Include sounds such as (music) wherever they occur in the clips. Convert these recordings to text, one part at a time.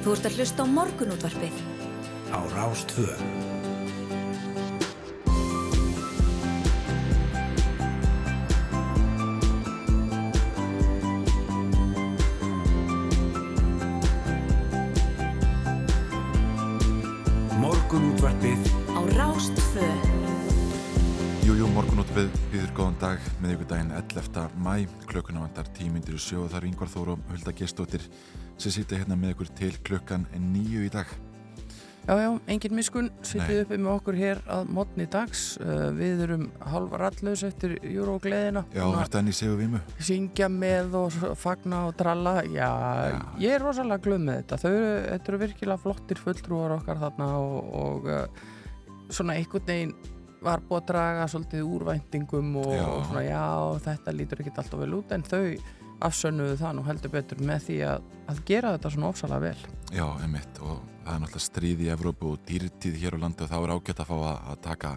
Þú ert að hlusta á morgunútvarpið. Á Rástvö. Morgunútvarpið Á Rástvö. Jújú, góðan dag með ykkur daginn 11. mæ klukkuna vandar tímyndir og sjó og það er yngvar þóru og Hulda Gestóttir sem sýta hérna með ykkur til klukkan nýju í dag Já, já, engin miskun, Nei. sittið uppi með okkur hér að mótni dags. Uh, við erum halva rallus eftir júrógleðina. Já, þetta enn í séu vímu Syngja með og fagna og tralla. Já, Já. ég er rosalega glöð með þetta. Þau, eru- þetta eru virkilega flottir fulltrúar okkar þarna og, og uh, svona einhvern veginn var búið að draga svolítið úrvæntingum og, og svona já, þetta lítur ekkert alltaf vel út en þau afsönnuðu það nú heldur betur með því að, að gera þetta svona ofsalega vel. Já, einmitt og það er náttúrulega stríð í Evrópu og dýrtíð hér á landi og þá er ágætt að fá að, að taka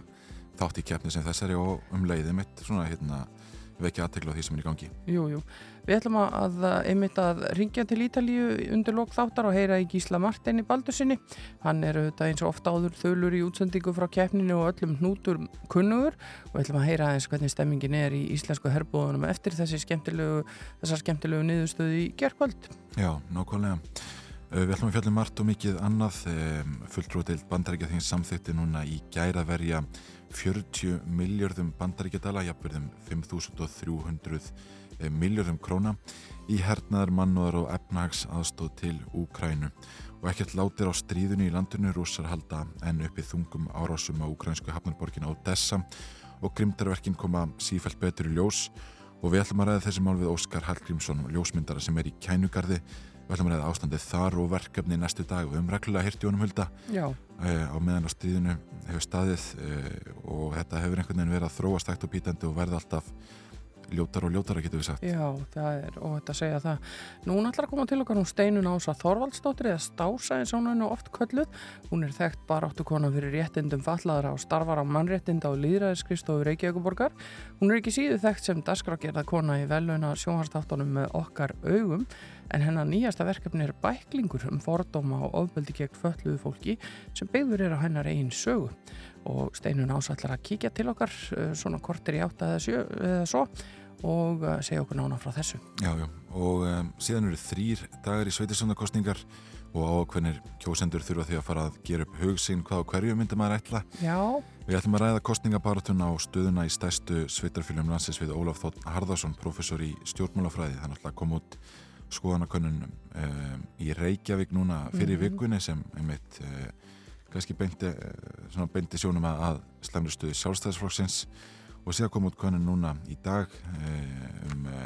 þátt í keppni sem þessari og um leið einmitt svona hérna vekja aðtekla á því sem er í gangi Jú, jú. Við ætlum að, einmitt að ringja til Ítalíu undir lok þáttar og heyra í Gísla Martini Baldursinni. Hann er auðvitað eins og ofta áður þölur í útsendingu frá keppninu og öllum hnútur kunnugur og við ætlum að heyra aðeins hvernig stemmingin er í íslensku herbúðunum eftir skemmtilegu, þessar skemmtilegu niðurstöðu í gerkvöld. Já, nákvæmlega Við ætlum að fjalla um margt og mikið annað fulltrútild bandaríkja þings samþykti núna í gæra verja 40 miljörðum bandaríkjadala jafnverðum 5300 miljörðum króna í hernaðar, mannúðar og efnahags aðstóð til Úkrænu og ekkert látir á stríðunni í landinu rússar halda enn uppi þungum árásum á úkrænsku hafnarborgin Odessa. Og grimdarverkin koma sífælt betur í ljós. Og við ætlum að ræða þessi mál við Óskar Hallgrímsson ljósmyndara sem er í kænugarði. Við ætlum að ræða ástandið þar og verkefni næstu dag við höfum reglulega hirti honum hulda. Uh, á meðan á stríðinu hefur staðið uh, og þetta hefur einhvern veginn verið að þróast hægt og bítandi og verða alltaf ljótar og ljótara getur við sagt já, það er óvægt að segja það. Nú hún ætlar að koma til okkar hún Steinun Ása Þorvaldsdóttir eða Stása eins og hún er nú oft kölluð. Hún er þekkt baráttu kona fyrir réttindum fallaðara og starfar á mannréttinda og líðræðiskristofu Reykjavíkuborgar. Hún er ekki síðu þekkt sem dagskrágerða kona í veluna sjónhastáttunum með okkar augum en hennar nýjasta verkefni er bæklingur um fordóma og ofbeldi gegn fölluðu fólki sem byggður er á hennar eigin sögu og Steinun Ása ætlar að kíkja til okkar uh, svona kortir í átta eða, sjö, eða svo og uh, segja okkur nána frá þessu. Já, já, og um, síðan eru þrýr dagar í sveitisöndakostningar og ákveðnir kjósendur þurfa því að fara að gera upp hug sín hvað og hverju myndi maður ætla Já, Við ætlum að ræða kostningabaratuna og stöðuna í stærstu sveitarfylgjum landsins við Ólaf Þótt Harðarsson, professor í stjórnmálafræði. Það er náttúrulega kom út skoðanakönnun um, í Reykjavík núna fyrir Mhm. vikunni sem einmitt uh, kannski beinti, svona beinti sjónum að, að slemri stöðu sjálfstæðisflokksins og síðan kom út könnun núna í dag uh, um uh,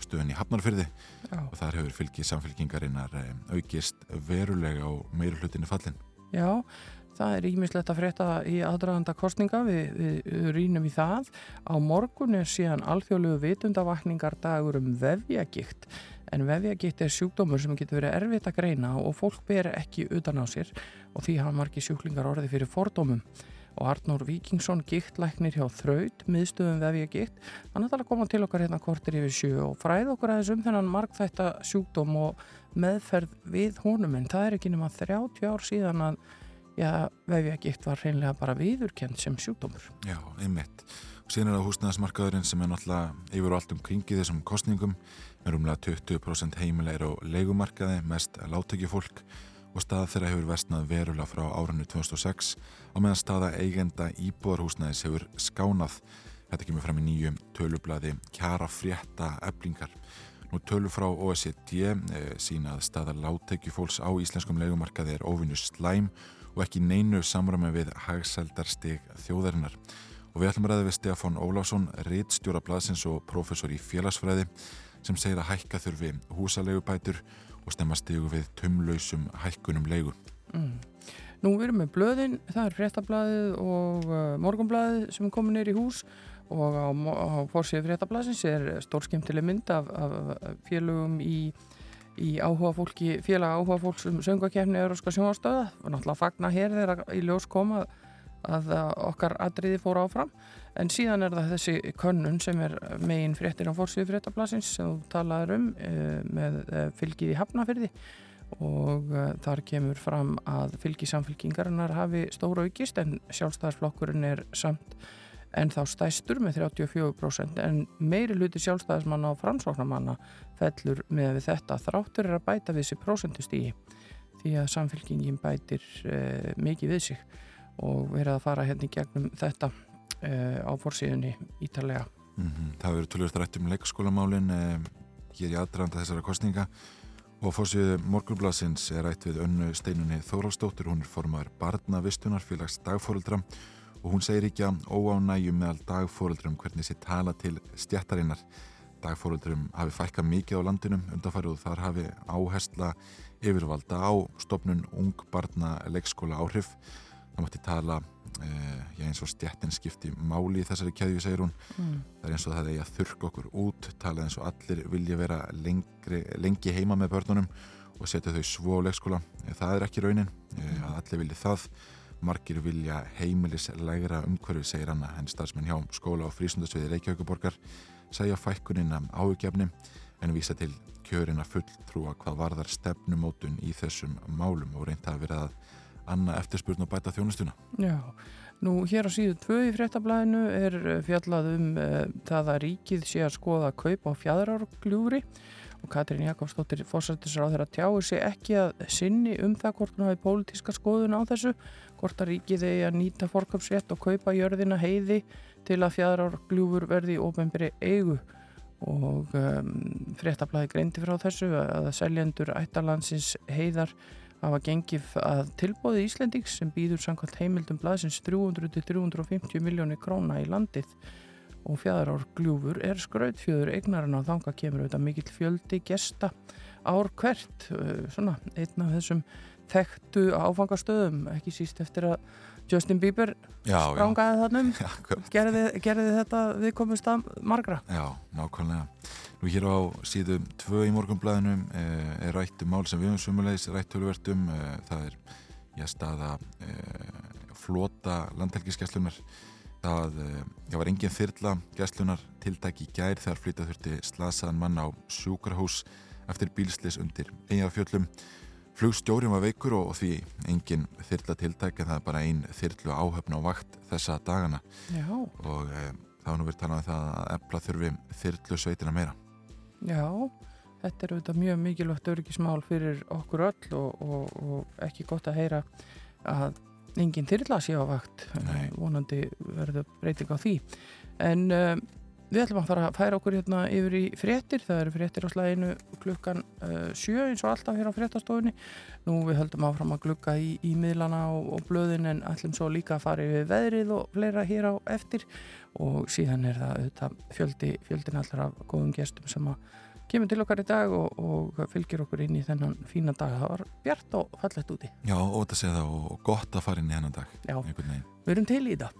stöðun í Hafnarfyrði já, og þar hefur fylgi samfylkingarinnar uh, aukist verulega og meiri hlutinni fallin. já, það er ímislegt að frétta í aðdraganda kostninga, við, við, rínum í það. Á morgun er síðan alþjóðlegu vitundavakningar dagur um vefjagikt, en vefjagikt er sjúkdómur sem getur verið erfitt að greina og fólk ber ekki utan á sér og því hafa margir sjúklingar orði fyrir fordómum. Og Arnór Víkingsson, giktlæknir hjá Þraut, miðstöðum vefjagikt, hann ætlar að koma til okkar hérna kortir yfir sjö og fræða okkur aðeins um þennan margþætta sjúkdóm og meðferð við honum en það er ekki nema 30 ár síðan að já, vefjagikt var hreinlega bara viðurkend sem sjúkdómur. Já, einmitt. Og síðan er það húsnæðismarkaðurinn sem er náttúrulega yfir og allt um kringi þessum kostningum. Er umlega 20% heimilegir á leigumarkaði, mest láttökjufólk og staða þeirra hefur vestnað verulega frá árunni 2006 á meðan staða eigenda íbúðarhúsnæðis hefur skánað. Þetta kemur fram í nýjum tölublaði kjara frétta eblingar. Nú tölur frá OECD e, sína að staða láttökjufólks á íslenskum leigumarkaði er óvinnu slæm og ekki neinu samræmi við hagsældarstig þjóðarinnar. Og við ætlum að ræða við Stefán Ólásson, rittstjóra blaðsins og professor í félagsfræði sem segir að hækka þurfi húsalegubætur og stemma stigu við tumlausum hækkunum leigu. Mm. Nú við erum með blöðin, það er fréttablaðið og uh, morgunblaðið sem er komin neyri í hús og á, á fórsíðu fréttablaðsins er stórskimtileg mynd af, af félögum í, í áhuga fólki, félag áhuga fólks um söngakefni Euróska sjónastöða og náttúrulega fagna hér þegar í ljós koma að uh, okkar atriði fór áfram en síðan er það þessi könnun sem er megin fréttin á fórsíðu fréttablaðsins sem þú talaður um uh, með uh, fylgið í Hafnafyrði og uh, þar kemur fram að fylgi samfylkingarinnar hafi stóra aukist en sjálfstæðarsflokkurinn er samt en þá stæstur með 34% en meiri hluti sjálfstæðismanna og framsóknarmanna fellur með þetta þráttur er að bæta við sér prósentustígi því að samfélkingin bætir uh, mikið við sig og verið að fara hérna í gegnum þetta á fórsíðunni ítalega. Mm -hmm. Það verður tölvist rætt um leikskólamálin um, hér í aðdraðanda þessara kostninga og fórsíðu morgunblasins er rætt við önnu steinunni Þóraldsdóttir, hún er formar barnavistunar félags dagfóruldra og hún segir ekki að óánægjum meðal dagfóruldrum hvernig sé tala til stjættarinnar. Dagfóruldrum hafi fækkað mikið á landinum undanfærið og þar hafi áhersla yfirvalda á stopnun ung barna leikskóla áhrif það mátti tala eh, eins og stjættin skipti máli í þessari keðju, segir hún. Mm. það er eins og það er að þurka okkur út tala eins og allir vilja vera lengri, lengi heima með börnunum og setja þau svo á leikskóla. Eh, það er ekki raunin, eh, að allir vilja það. Margir vilja heimilislegra umhverfi, segir Anna henn starfsmenn hjá skóla og frísundasviði Reykjavíkuborgar segja fækkuninn af áhugjefni en vísa til kjörina fulltrúa hvað varðar stefnumótun í þessum málum og reynda að vera að anna eftirspurn og bæta þjónustuna. Já, nú hér á síðu tvö í fréttablaðinu er eh, fjallað um uh, það að ríkið sé að skoða að kaupa á fjæðrárgljúri og Katrín Jakobsdóttir fórsættisar á þeirra tjáu sé ekki að sinni um það hvort hún hafi pólitíska skoðun á þessu, hvort að ríkið eigi að nýta fórköpsrétt og kaupa jörðina heiði til að fjæðrárgljúfur verði ofenbyrri eigu og um, fréttablaði greindi frá þessu að seljendur ættalansins heiðar hafa gengið að tilbóði Íslendings sem býður samkvæmt heimildum blaðsins 300-350 miljónir króna í landið. Og fjæðar ár gljúfur er skrautfjöður eignarinn á þanga kemur auðvitað mikill fjöldi gesta ár hvert uh, svona einn af þessum þekktu áfangastöðum ekki síst eftir að Justin Bieber sprángaði þannum (laughs) gerði, gerði þetta við komumst að margra. Já, nákvæmlega. Nú hér á síðum tvö í morgunblæðinu eh, er rættum mál sem við höfum sumulegis rætt tölvertum, eh, það er já, staða eh, flota landhelgiskeslunar það, eh, það var engin þyrla geslunar tiltæk í gær þegar flytað þurfti slasaðan mann á sjúkarhús eftir bílslis undir eigafjöllum flugstjórin var veikur og, því engin þyrla tiltæk en það er bara ein þyrlu áhöfn á vakt þessa dagana Já. og það var nú verið talað um það að epla þurfi þyrlu sveitina meira Já, þetta er auðvitað mjög mikilvægt örgismál fyrir okkur öll og, og, og ekki gott að heyra að enginn þyrla sé á vakt Nei. vonandi verður breyting á því en um, við ætlum að fara að færa okkur hérna yfir í fréttir. Það eru fréttir á slæðinu klukkan uh, sjö eins og alltaf hér á fréttastofunni. Nú við höldum áfram að glukka í, í miðlana og, og blöðin en ætlum svo líka að fara yfir veðrið og fleira hér á eftir. Og síðan er það auðvitað fjöldi, fjöldin allar af góðum gestum sem að kemur til okkar í dag og, og fylgir okkur inn í þennan fína dag. Það var bjart og fallett úti. Já, ótt að segja það og gott að fara inn í hennan dag Já, við erum til í það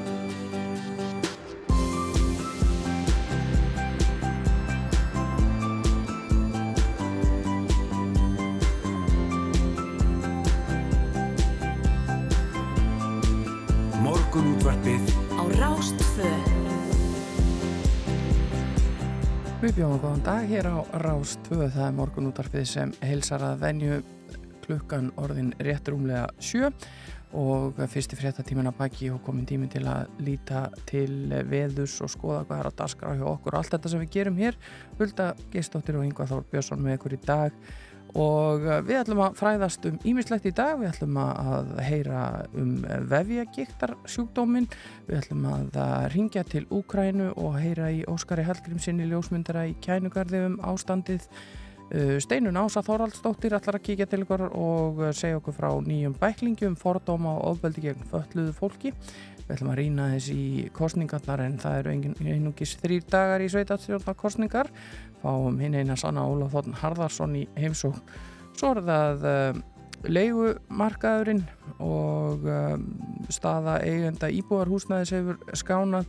Við bjóðum góðan dag hér á Rástvö það er morgunútvarpið sem heilsar að venju klukkan orðin rétt rúmlega sjö og fyrsti fréttatímin að baki og komin tímin til að líta til veðus og skoða hvað er að daskra hjá okkur. Og allt þetta sem við gerum hér Hulda Geistóttir og Yngvar Þór Björnsson með ykkur í dag og við ætlum að fræðast um ímislegt í dag, við ætlum að heyra um vefjagiktar sjúkdómin, við ætlum að ringja til Úkrænu og heyra í Óskari Hallgrímsinni ljósmyndara í kænugarði um ástandið. Steinun Ása Þoraldsdóttir ætlar að kíkja til ykkur og segja okkur frá nýjum bæklingjum, fordóma og ofbeldi gegn fölluðu fólki. Við ætlum að rýna þess í kostningarnar en það eru einungis þrýr dagar í sveitarstjórnar kostningar. Fáum hinn eina sanna Ólaf Þórn Harðarsson í heimsók. Svo er það uh, leigumarkaðurinn og um, staða eigenda íbúarhúsnaðis hefur skánað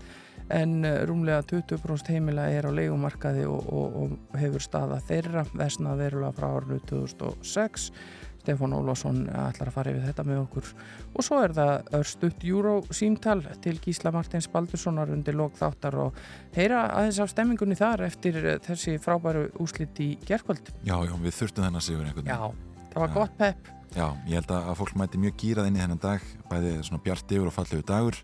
en rúmlega 20% heimila er á leikumarkaði og, og, og hefur staða þeirra vesnað verulega frá árinu 2006 Stefán Ólásson ætlar að fara yfir þetta með okkur og svo er það örstutt Euro símtal til Gísla Martins Baldurssonar undir lók þáttar og heyra aðeins af stemmingunni þar eftir þessi frábæru úslit í gerkvöld. Já, já, við þurftum þennan sigur einhvern veginn. Já, það var já. gott pepp. Já, ég held að fólk mæti mjög gýrað inn í þennan dag, bæði svona bjart yfir og fallegu dagur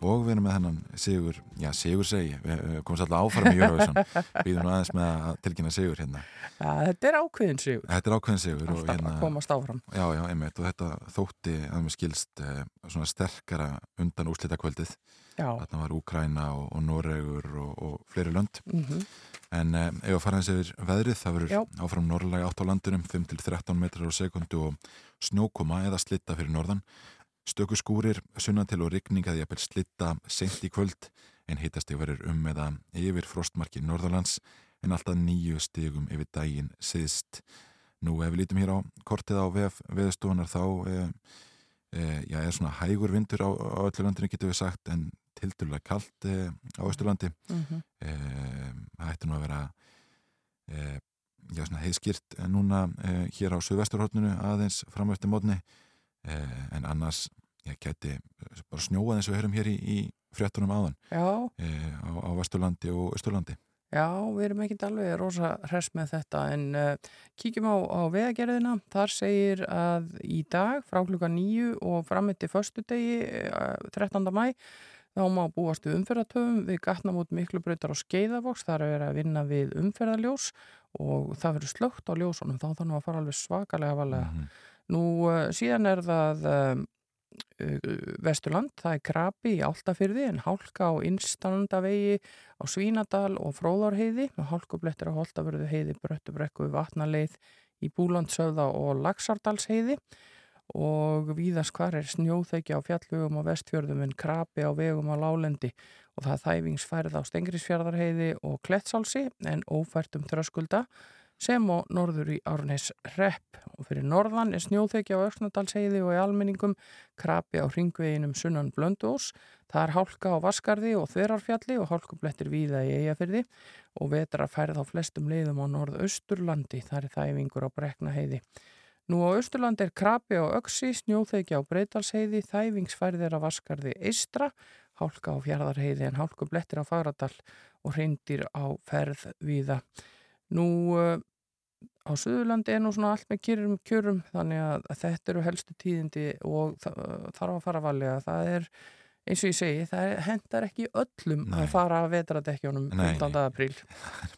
og við erum með hennan Sigur, já Sigur segi við komum svolítið áfram í Eurovision. (laughs) Við erum aðeins með að tilkynna Sigur hérna. Já, þetta er ákveðin Sigur. Þetta er ákveðin Sigur Alltaf hérna, að komast áfram. Já, já, einmitt og þetta þótti að mér skilst eh, svona sterkara undan úslita kvöldið Þarna var Úkræna og, og Noregur og, og fleiri lönd. Mm -hmm. en eh, ef að fara eins yfir veðrið það verður áfram norrlega átt á landunum 5-13 metrar á sekundu og snjókoma eða slitta fyrir norðan Stöku skúrir, sunnatil og rigning að að slitta sent í kvöld en hittasteg verður um meða yfir frostmarki Norðalands en alltaf nýju stegum yfir daginn siðst. Nú ef við lítum hér á kortið á veðstofunar þá e, e, já, er svona hægur vindur á, á öllu landinu getur við sagt en tildulega kallt e, á Östurlandi. Mm -hmm. Það ætti nú að vera já, heiðskýrt núna hér á Suðvesturhóttinu aðeins framöfti mótni Eh, en annars ég geti eh, bara snjóað eins og við höfum hér í, í fréttunum áðan. Eh, á, á Vesturlandi og Östurlandi Já, við erum ekkert alveg rosa hress með þetta en uh, kíkjum á, á vegagerðina. Þar segir að í dag frá klukka nýju og frammitti förstu degi uh, 13. mæ þá má búast við umferðartöfum við gatnum út miklu breytar á skeiðavoks þar er að vinna við umferðarljós og það verður slögt á ljósunum. Þá þannig að fara alveg svakalega valega mm -hmm. Nú uh, síðan er það um, uh, Vesturland, það er krabi í Áltafyrði en hálka á innstandavegi á Svínadal og Fróðárheiði. Og hálkublettir á Hóltafyrði heiði Bröttubrekku vatnaleið í Búlandsöða og Lagsardalsheiði og víðast hvar er snjóþekja á fjallvegum á vestfjörðum en krabi á vegum á lálendi og það þæfingsfærið á Stengrisfjörðarheiði og Klettsálsi en ófært um þröskulda sem á norður í Árnes Repp og fyrir norðan er snjóþekja á Öksnadalsheiði og í almenningum krapi á ringveginum sunnan Blöndós það er hálka á Vaskarði og Þverarfjalli og hálkublettir víða í Eyjafyrði og vetra færð á flestum leiðum á norðausturlandi. Það er þæfingur á Breknaheiði. Nú á Östurlandi er krapi á Öksi, snjóþekja á Breitalsheiði, þæfingsfærðir á Vaskarði Eistra, hálka á Fjardarheiði en hálkublettir á Fagradal og hreindir á ferð viða. Nú uh, á Suðurlandi er nú svona allt með kjörum kjörum þannig að, að þetta eru helstu tíðindi og þarf að fara valega. Það er eins og ég segi, það hendar ekki öllum Nei. að fara að vetradekkjónum 15. apríl.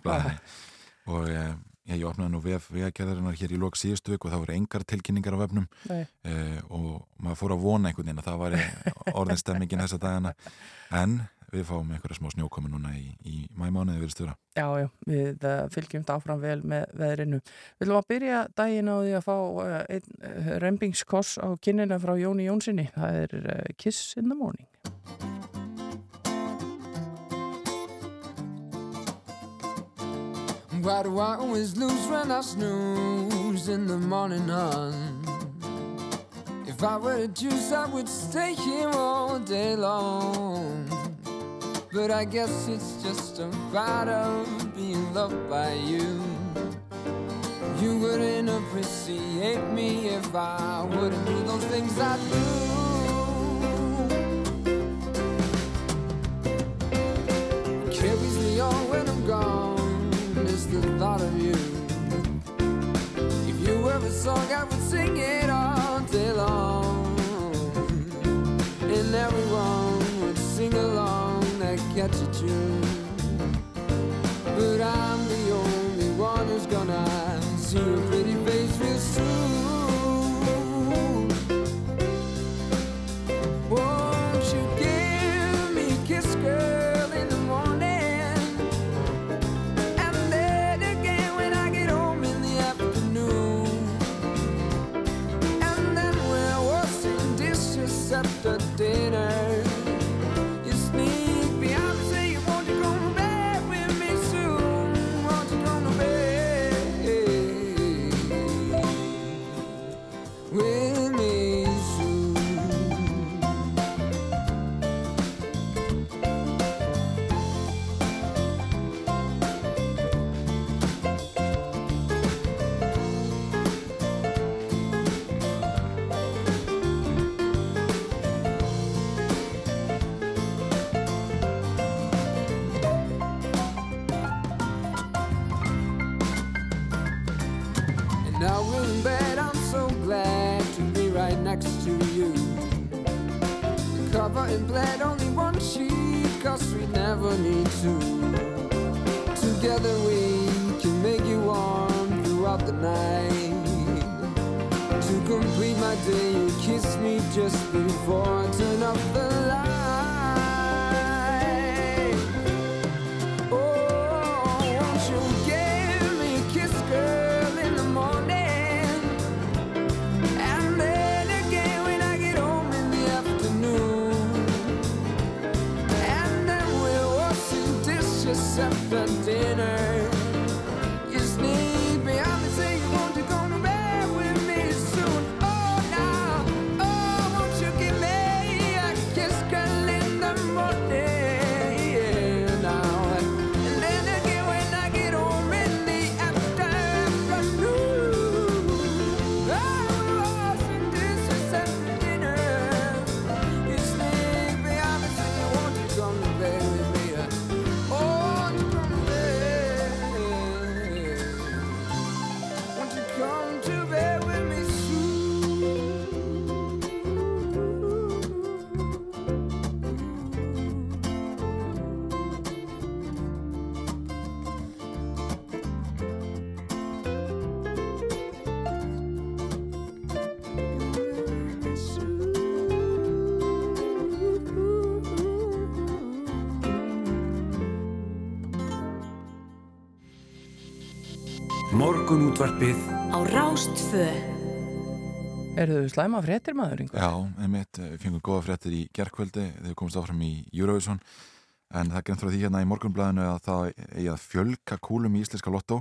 (laughs) og eh, ég opnaði nú vegagerðarinnar hér í lók síðustu vik og það voru engar tilkynningar á vefnum eh, og maður fór að vona einhvern veginn að það var (laughs) orðinstemmingin þessa dagana en við fáum einhverja smá snjókomi núna í, í mæmánuði við stjóra. Já, já, við fylgjum þetta áfram vel með veðrinu. Við viljum að byrja daginn á því að fá uh, einn uh, rempingskoss á kynina frá Jóni Jónssoni. Það er uh, Kiss in the Morning. Why do I always lose when I snooze in the morning on? If I were to choose I would stay here all day long But I guess it's just a part of being loved by you. You wouldn't appreciate me if I wouldn't do those things I do. Carries me on when I'm gone is the thought of you. If you were a song, I would sing it all tune. But I'm the only one who's gonna see your pretty face real soon. Never need to. Together we can make you warm throughout the night. To complete my day, you kiss me just before I turn off the light. The dinner. Rástfö Er þau slæma fréttir maður yngur? Já, einmitt, við fengum góða fréttir í gerkvöldi þegar við komumst áfram í Eurovision en það greint frá því hérna í morgunblæðinu að það eigi að fjölka kúlum í íslenska lottó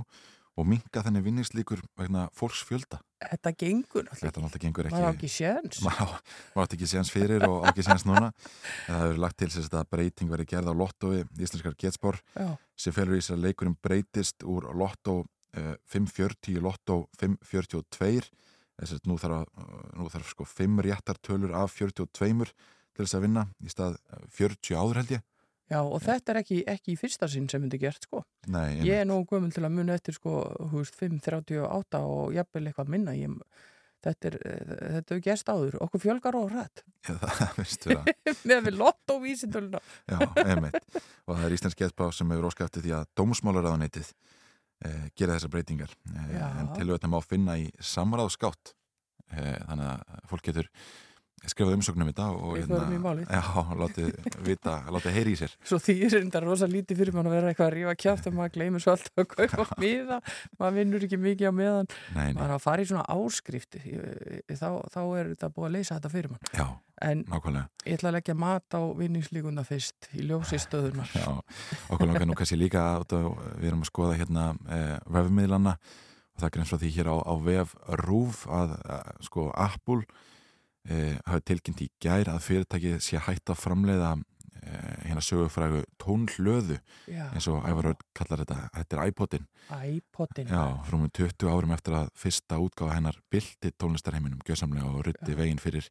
og minka þenni vinningslíkur vegna fólks fjölda. Þetta gengur náttúrulega. Þetta náttúrulega gengur Maður á ekki. ekki séns. Maður á- maður átti ekki séns fyrir og á ekki séns núna. En Það hefur lagt til sérst að breyting verið gerð á lottói íslenskar getspor Já, sem felur í sér að leikurinn breytist úr lottó 540 í lottó 542 þess að nú þarf, að, nú þarf sko 5 réttar tölur af 42 til þess að vinna í stað eh, 40 áður held ég já, og þetta er ekki, ekki í fyrsta sinn sem myndi gert sko. Nei, Ég er nú gömul til að muna eftir sko, þú veist, 5.38 og jafnvel eitthvað minna. Ég, þetta er, eh, þetta er gerst áður. Okkur fjölgar og rætt. ég, það veist vera (laughs) Með við lott og vísindöluna. Já, einmitt og það er íslensk getspá sem hefur óskað eftir því að dómsmálaráðanetið eh, gera þessar breytingar eh, Já. en tilvægna má finna í samráðskátt eh, þannig að fólk getur skrifað umsögnum þetta og já, látið vita, látið heyri í sér Svo því er þetta rosa lítið fyrir mann að vera eitthvað að rífa kjátt og maður gleymur svo alltaf að kaupa miða. Maður vinnur ekki mikið á meðan. Nei, nei, Maður að fara í svona áskrifti. Þá, þá er þetta búið að leysa þetta fyrir mann. já, En nákvæmlega ég ætla að leggja mat á vinningslíkunda fyrst í ljósi stöðunar. Já, okkur langar nú kannski líka að við erum að skoða hérna eh, vefmiðlana og það er greins frá því hér á, á vef RÚF að, að sko Apple eh, hafi tilkynnt í gær að fyrirtækið sé hægt að framleiða eh, hérna sögufrægu tónhlöðu Já, eins og Ævar Örn kallar þetta, þetta er iPodin iPodin. Já, frumum 20 árum eftir að fyrsta útgáfa hennar bylti tónlistarheiminum gjössamlega og rutti veginn fyrir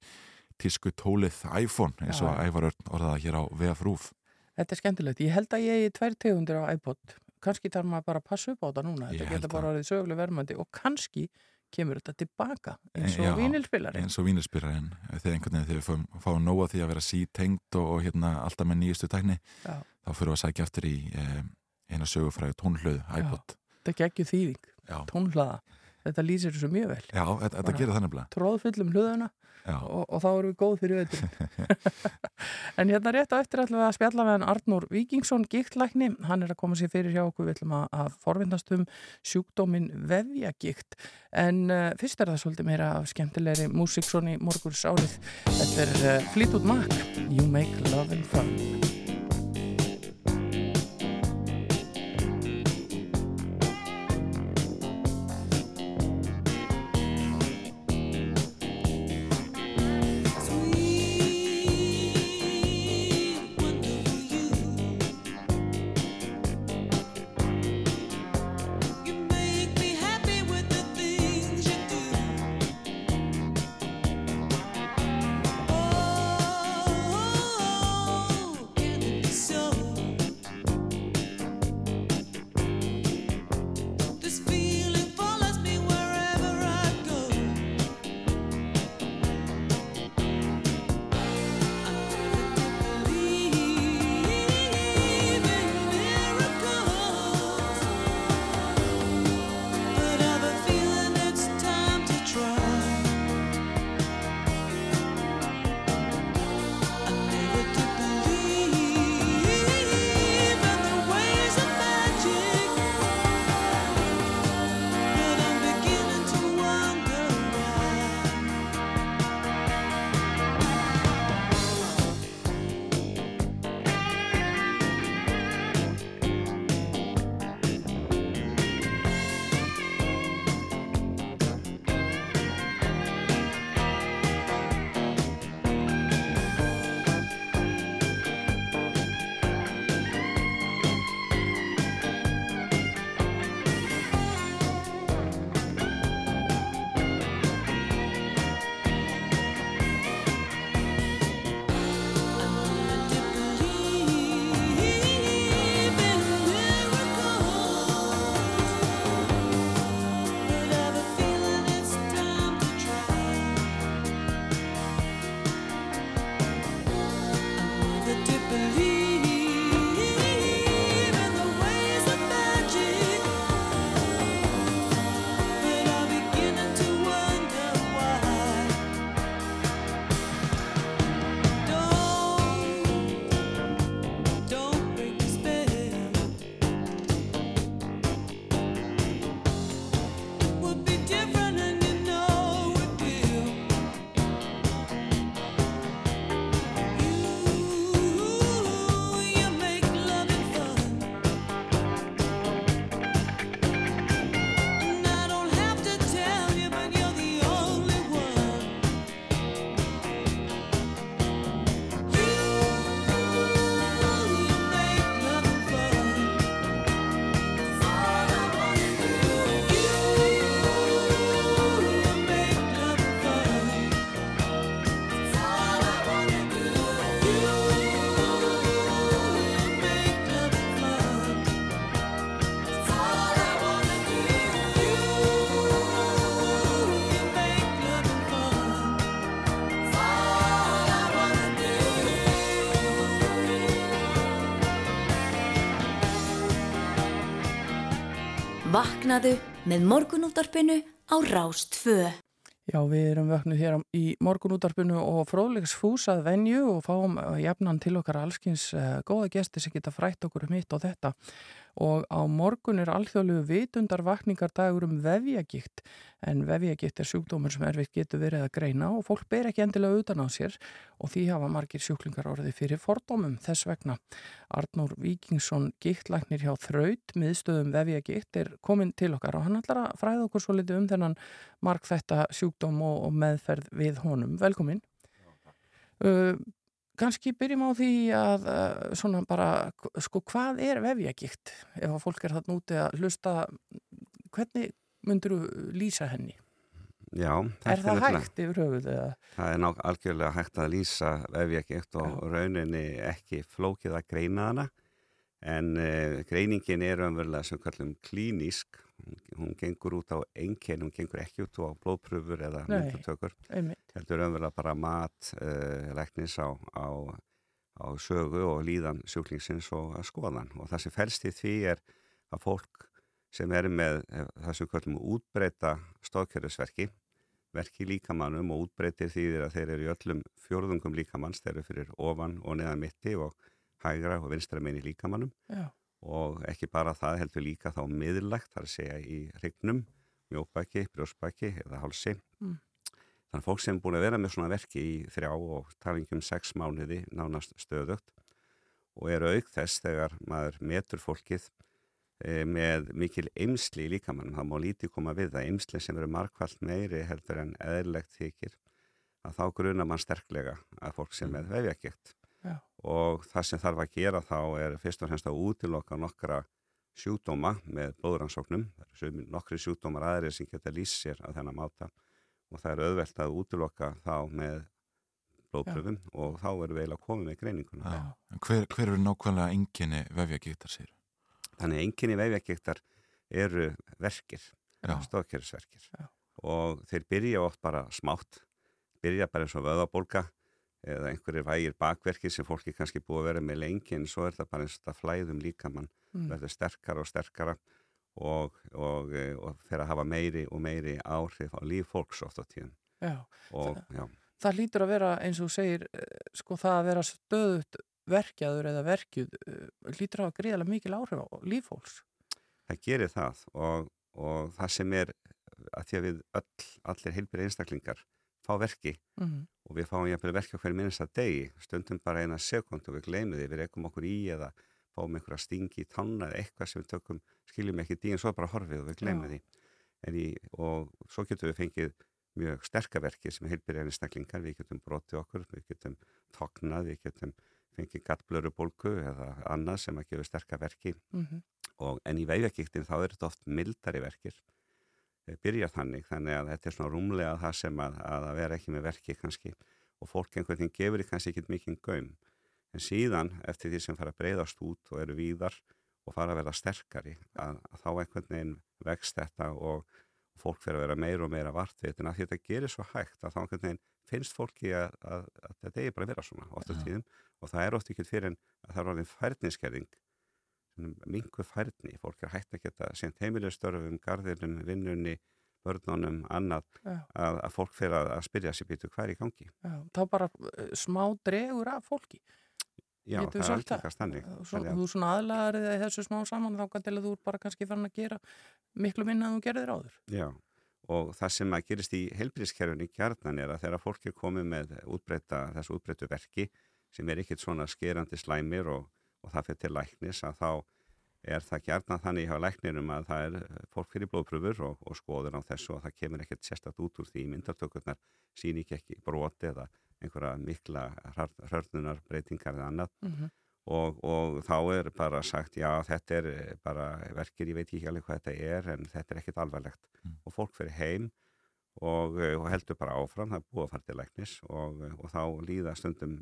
tísku tólið iPhone eins og Já. Ævar Örn orðaða hér á VF RÚF Þetta er skemmtilegt. Ég held að ég eigi tvær tegundir á iPod. Kannski þarf maður bara að passa upp á þetta núna. Þetta geta bara orðið söguleg verðmandi og kannski kemur þetta tilbaka eins og Já, vínilspilari. eins og vínilspyrarinn þegar einhvern veginn þegar við fáum, fáum nóga því að vera sítengt og, og hérna alltaf með nýjustu tækni Já. þá fyrir við að sækja eftir í eh, eina sögufræðu tónhlöðu, iPod Þetta geggju þýðing, Já, tónhlaða. Þetta lýsir þessu mjög vel. Já þetta, þetta gerir það nefnilega Tróðfullum hlöðuna og, og þá erum við góð fyrir veitur. (laughs) en hérna rétt á eftir ætlum við að spjalla með hann Arnur Víkingsson, giktlækni. Hann er að koma sér fyrir hjá okkur. Við ætlum að, að forvindast um sjúkdómin vefjagikt. En uh, fyrst er það svolítið meira af skemmtilegri músík svona í morguns árið. Þetta er uh, Fleetwood Mac, You Make Love and Fun. Vaknaðu með morgunúttarpinu á Rástfö. Já, við erum vöknuð hér í morgunútarpinu og fróðlegsfús að venju og fáum eh, jafnan til okkar allskins uh, góða gesti sem geta frætt okkur um hitt og þetta. Og á morgun er alþjóðlegu vitundarvakningardagur um vefjagikt en vefjagikt er sjúkdómur sem erfitt getur verið að greina og fólk ber ekki endilega utan á sér og því hafa margir sjúklingar orði fyrir fordómum þess vegna. Arnór Víkingsson giktlæknir hjá Þraut miðstöðum vefjagikt er komin til okkar og hann ætlar að fræða okkur svo litið um þennan marg þetta sjúkdóm og, og meðferð við honum. Velkomin. Uh, Ganski byrjum á því að uh, svona bara, sko, hvað er vefjagikt ef að fólk er þarna úti að hlusta, hvernig myndur lýsa henni? Já, Er það nefnilega- hægt yfir höfuð eða? Það er nák algjörlega hægt að lýsa vefjagikt og rauninni ekki flókið að greina hana en uh, greiningin er umverulega sem kallum klínísk hún, gengur út á einkenn, hún gengur ekki út á blóðpröfur eða Einmitt. heldur umverulega bara mat uh, læknis á, á, á sögu og líðan sjúklingsins og skoðan og það sem felst í því er að fólk sem er með eh, það sem kallum útbreyta stóðkerfisverki verki líkamannum og útbreytir því að þeir eru í öllum fjórðungum líkamanns, þeir eru fyrir ofan og neðan mitti og hægra og vinstra meini líkamannum Já, og ekki bara það heldur líka þá miðlægt, þar að segja í hrygnum, mjóbæki, brjósbæki eða hálsi. Mm. Þannig að fólk sem er búin að vera með svona verki í þrjá og talingjum sex mánuði nánast stöðugt og eru auk þess þegar maður metur fólkið með mikil eimsli í líkamannum, það má lítið koma við það. Eimsli sem eru markvallt meiri heldur en eðlilegt þykir að þá gruna mann sterklega að fólk sem með vefjagikt Já. og það sem þarf að gera þá er fyrst og fremst að útiloka nokkra sjúkdóma með blóðrannsóknum. Það eru sumir- nokkri sjúkdómar aðrir sem geta lýst sér að þennan máta. Og það er auðvelt að útiloka þá með blóðpröfum og þá erum við eiginlega komið með greininguna. Já. En Hver, hver er nákvæmlega enginni vefjagíktar sér? Þannig að enginni veifjakiktar eru verkir, Já. og þeir byrja oft bara smátt, byrja bara eins og vöðabólka eða einhverjir vægir bakverki sem fólki kannski búið að vera með lengi en svo er það bara eins og það flæðum líkamann, Mm. verður sterkara og sterkara og, og, eh, og fer að hafa meiri og meiri áhrif á líf fólks oft á tíðum já. og já, Það lítur að vera eins og segir, eh, sko það að vera stöðut verkjaður eða verkjuð eh, lítur að hafa gríðarlega mikil áhrif á lífhóls. það gerir það og, og það sem er að því að við öll, allir heilbyrði einstaklingar fá verki Mm. og við fáum jafnvel verki okkur minnst að degi, stundum bara eina sekund og við gleymum því, við rekum okkur í eða fáum einhverja stingi í tanna eða eitthvað sem við tökum, skiljum ekki í en svo bara horfið og við gleymum Já. því í, og svo getum við fengið mjög sterkaverki sem heilbyrjarnir staklingar, við getum brotið okkur, við getum tognað, við getum fengið gattblöru bólku eða annað sem að gefa sterkaverki Mm og, en í veifjakíktin þá er þetta oft mildari verkir. Byrjar þannig, þannig að þetta er svona rúmlega það sem að, að vera ekki með verki kannski. Og fólk einhvern veginn gefur því kannski ekki mikinn gaum. En síðan eftir því sem fara að breyðast út og eru víðar og fara að vera sterkari að, að þá einhvern veginn vext þetta og fólk fyrir að vera meira og meira vartvitin að þetta gerir svo hægt að þá einhvern veginn finnst fólki að, að, að þetta eigi bara að vera svona oft á Já. tíðum og það er oft ekki fyrir en að það er orðin færninskerðing mingu færni, fólk er hægt að geta sent heimilegstörfum, garðinum, vinnunni börnunum, annað Já. að, að fólk fyrir að, að spyrja sér býtu hvað er í gangi. Já, þá bara eh, smá dregur af fólki. Já, Getum það er það? algengast þannig. Svo, þú svona aðlagar þig þessu smá saman þá kannski þú bara kannski farin að gera miklu minna en þú gerðir áður. Já, og það sem að gerist í helbriðskerfunni kjarnan er að þegar fólk er komið með útbreyta, þessu útbreytu verki sem er ekkit svona skerandi slæmir og, og það fyrir til læknis að þá er það kjarnan þannig hjá læknirum að það er eh, fólk fyrir blóðpröfur og, og skoður á þessu og það kemur ekkert sérstætt út úr því. Myndartökurnar sín ekki ekki broti eða einhverja mikla hörnunar breytingar eða annað. Mm og, og þá er bara sagt já þetta er eh, bara verkir, ég veit ekki alveg hvað þetta er en þetta er ekkit alvarlegt Mm. og fólk fyrir heim og, eh, og heldur bara áfram, það er búið að fara til læknis og, eh, og þá líða stundum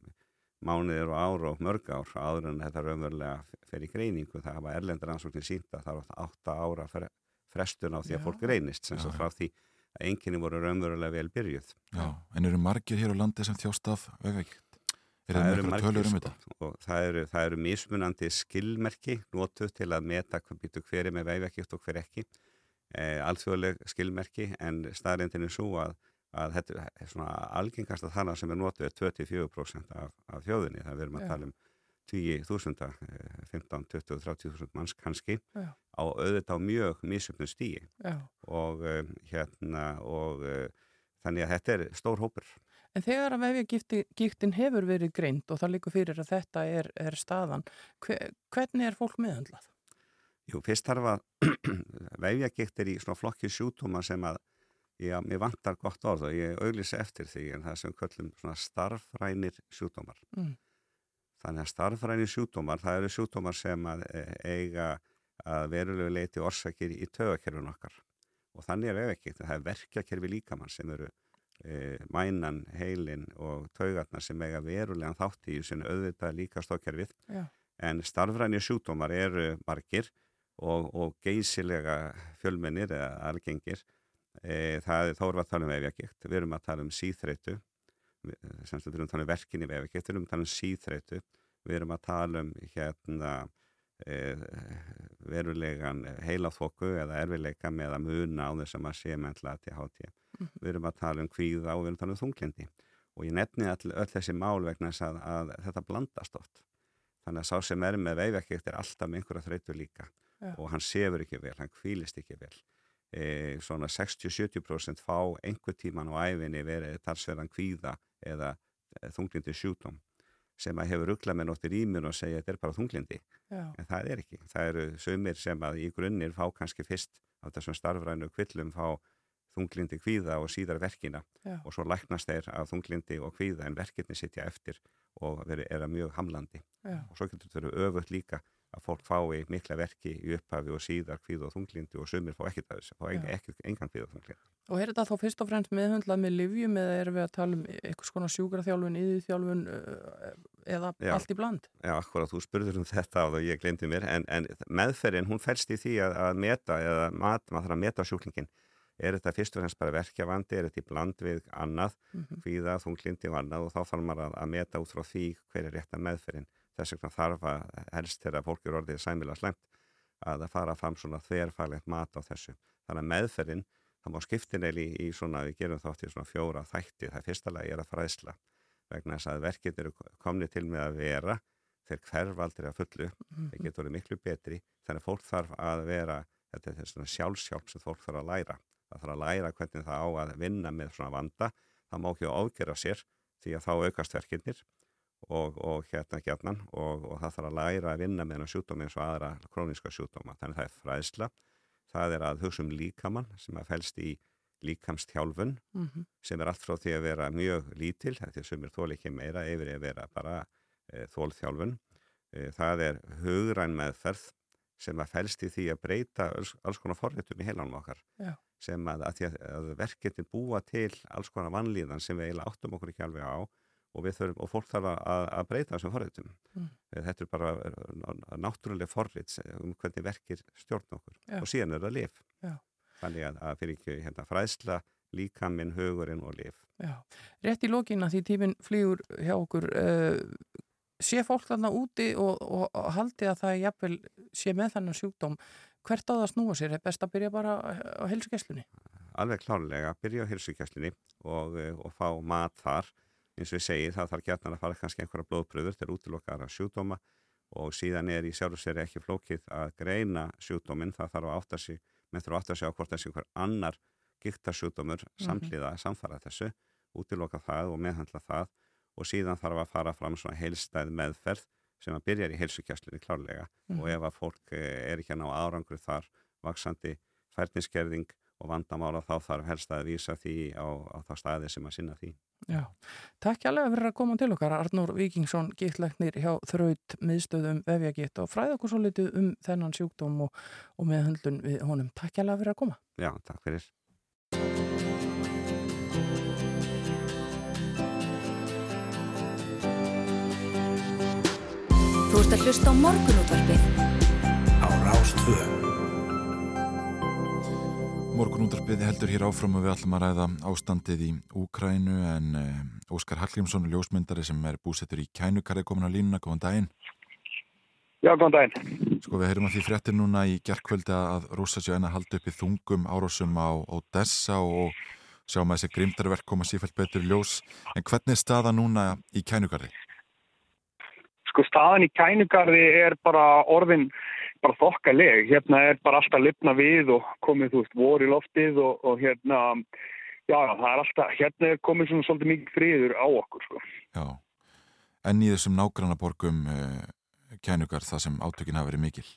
mánuðir og ár og mörg ár áður en þetta raunverulega fer í greiningu það hafa erlendur ansóknir sínt að það er átta ára fre- frestun á því að Já. fólk reynist sem svo frá því að enginni voru raunverulega vel byrjuð Já, en eru margir hér á landi sem þjást af vefjagíkt? Er Það eru margir, tölur um sko, þetta? og það eru, það eru mismunandi skilmerki notuð til að meta hvað býtu hver er með vefjagikt og hver ekki e, alþjóðleg skilmerki en staðrindin er svo að, að þetta er svona algengasta þarna sem er notuð er 24% af, af þjóðinni það við erum að tala um 10.000, eh, 15, 20, 30.000 manns kannski Já. á auðvitað á mjög misjöfnu stíi Já. og um, hérna og uh, þannig að þetta er stór hópur En þegar að vefjagíktin hefur verið greint og það líkur fyrir að þetta er, er staðan, hve, hvernig er fólk meðhandlað? Jú, fyrst þarf að (clears throat) vefjagikt er í svona flokki sjútúma sem að já, mér vantar gott orð og ég auglýsi eftir því en það sem köllum svona starfrænir sjútúmar. Mm. Þannig að starfrænir sjútúmar, það eru sjútúmar sem að e, eiga að verulegu leiti orsakir í tögakerfun okkar og þannig er vefjagikt, það er verkjakerfi líkamann sem eru mænan, heilin og taugarnar sem eiga verulegan þátt í sem auðvitað líka stókkerfið Já. en starfræni sjúkdómar eru margir og, og geysilega fjölmennir eða algengir. E, það er þá erum við að tala um vefjagikt við erum að tala um síþreitu sem við erum að tala um verkinni vefjagikt við erum að tala um síþreitu við erum að tala um hérna verulegan heilaþóku eða erfileika með að muna á þess að maður sé mentla til hátíð við erum að tala um kvíða og við erum að tala um þunglindi og ég nefni all, öll þessi mál vegna þess að, að þetta blandast oft. Þannig að sá sem er með veifækjegt er alltaf með einhverja þreytu líka. Já. og hann sefur ekki vel, hann kvílist ekki vel. E, svona 60-70% fá einhver tíman á æfinni verið talsverðan kvíða eða e, þunglindi sjúkdóm sem að hefur ruggla með nóttir í mér og segja þetta er bara þunglindi Já. en það er ekki, það eru sömur sem að í grunnir fá kannski fyrst af þessum starfrænu kvillum fá þunglindi kvíða og síðar verkina Já. og svo læknast þeir af þunglindi og kvíða en verkefni sitja eftir og veri, er að mjög hamlandi Já. og svo getur verið öfugt líka að fólk fái mikla verki í upphafi og síðar kvíða og þunglindi og sömur fá ekkert að þessu, fá ekki, engan kvíða og þunglindi. Og er þetta þá fyrst og fremst meðhundlað með livjum eða erum við að tala um eitthvað svona sjúkraþjálfun, yðurþjálfun eða Já. allt í bland? Já, akkurat, þú spurður um þetta og ég glemdi mér, en, en meðferðin, hún fælst í því að, að meta, eða mat, maður þarf að meta sjúklingin. Er þetta fyrst og fremst bara verkjavandi, er þetta í bland við annað, Mhm. hvíða, þunglindi og annað og þá þarf maður að, að meta út frá því hver er rétta meðferðin. Þess vegna þarf að helst þegar fólk er orðið sæmilega slemt að það fara fram svona þverfælegt mat á þessu. Þannig að meðferðin, það má skiptin eða í, í svona, við gerum þátt í svona fjóra þætti, það fyrsta lagi er að fræðsla vegna þess að verkið eru komni til með að vera, þeir hverf aldrei að fullu, þeir getur verið miklu betri, þannig að fólk þarf að vera, þetta er svona sjálfsjálf sem fólk þarf að læra, það þarf að læra hvernig það á að vinna með svona vanda, það má ekki ágera sér því að þá aukast verkinnir og, og hérna gjarnan og, og það þarf að læra að vinna með hennar sjúkdómi eins og aðra króníska sjúkdóma, þannig að það er fræðsla, það er að hugsa um líkamann sem að fælst í líkamstjálfun Mm sem er allt frá því að vera mjög lítil, þetta er sumir þól ekki meira yfir að vera bara e, þólþjálfun. E, það er hugræn meðferð sem að fælst í því að breyta alls, alls konar forritum í heilanum okkar Já. sem að, að, að, verketin búa til alls konar vannlíðan sem við eiginlega áttum okkur ekki alveg á og, þurfum, og fólk þarf að, að breyta þessum forritum. Mm. E, þetta er bara náttúrulega forrit um hvernig verkir stjórn okkur Já. og síðan er það lif. Já. Þannig að, að fyrir ekki hérna, fræðsla líkaminn, hugurinn og lif. Já, rétt í lokina því tíminn flýgur hjá okkur uh, sé fólk þarna úti og, og, og haldi að það jafnvel sé með þennan sjúkdóm hvert á það að snúa sér, er best að byrja bara á helsugesslunni? Alveg klárlega, byrja á hilsukjæslinni og, eh, og fá mat þar. Eins og ég segi, það þarf gætnan að fara kannski einhverja blóðpröður til útilokkara sjúkdóma og síðan er í sjálf og sér ekki flókið að greina sjúkdóminn, það þarf að átta sig, með þurfa að átta sig á hvort þessi einhver annar giktarsjúkdómur samhliða samfara þessu, útiloka það og meðhandla það. Og síðan þarf að fara fram svona heilstæð meðferð sem að byrja í heilsukjæslinni klárlega. Og ef að fólk eh, er ekki að ná árangru þar vaksandi færniskerðing og vandamála þá þarf helst að vísa því á, á það staði sem að sinna því. Já, takk hjálpa fyrir að koma til okkar Arnór Víkingsson, gittlæknir hjá þraut miðstöðum vefjagitt og fræða okkur svo litið um þennan sjúkdóm og, og meðhandlun við honum. Takk hjálpa fyrir að koma. Já, takk fyrir. Þú ert að hlusta á morgunútvarpið á Rástvö. Morgun útarpiði heldur hér áfram og við ætlum að ræða ástandið í Úkrænu en uh, Óskar Hallgrímsson, ljósmyndari sem er búsettur í Kænukarði komin á línuna, góðan daginn. Já, góðan daginn. Sko við heyrum að því fréttir núna í gerðkvöldi að rúsa sér enn að halda upp í þungum árásum á Odessa og sjáum að þessi grimdarverk koma sífælt betur ljós. En hvernig er staða núna í Kænukarði? Sko staðan í Kænukarði er bara orðin bara þokkaleg, hérna er bara alltaf lifna við og komið, þú veist, vor í loftið og, og hérna, já, það er alltaf, hérna er komið svona svolítið mikið friður á okkur, sko. Já, en í þessum nágranna borgum uh, kænugar það sem átökin hafa verið mikil?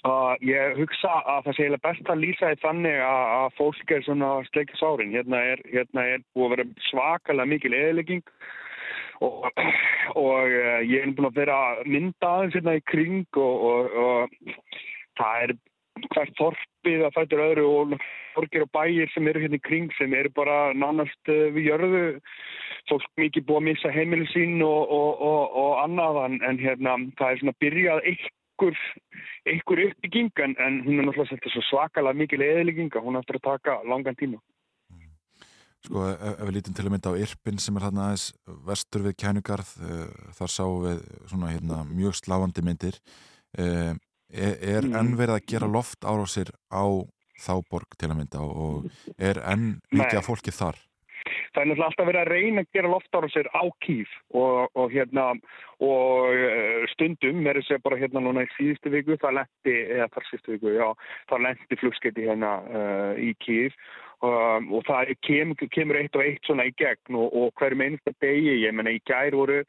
Uh, ég hugsa að það sé eiginlega best að lýsa því þannig að, að fólk er svona sleikis árin, hérna er, hérna er búið að vera svakalega mikil eðlegging og, og uh, ég er búin að vera mynda aðeins hérna í kring og, og, og það er hvert þorpið að fættur öðru og borgir og bæir sem eru hérna í kring sem eru bara nánast uh, við jörðu. Fólk mikið búið að missa heimilin sín og annað en, en hérna það er svona byrjað einhver, einhver uppbygging en, hún er náttúrulega svakalega mikil eðliginga, hún eftir að taka langan tíma Sko ef, ef við lítum til að mynda á Irpin sem er hérna aðeins vestur við Kænugarð uh, þar sáum við svona hérna mjög sláandi myndir uh, er, er mm. enn verið að gera loft árásir á þá borg til að mynda og er enn mikið af fólki þar? Það er náttúrulega alltaf verið að reyna að gera loftárásir á kýf og, og hérna og uh, stundum er þess að bara hérna núna í síðustu viku það lendi, eða þar síðustu viku, já, það lendi flugskeiti hérna í kýf Um, og það kem, kemur eitt og eitt svona í gegn og, og hverjum einasta degi, ég menna í gær voru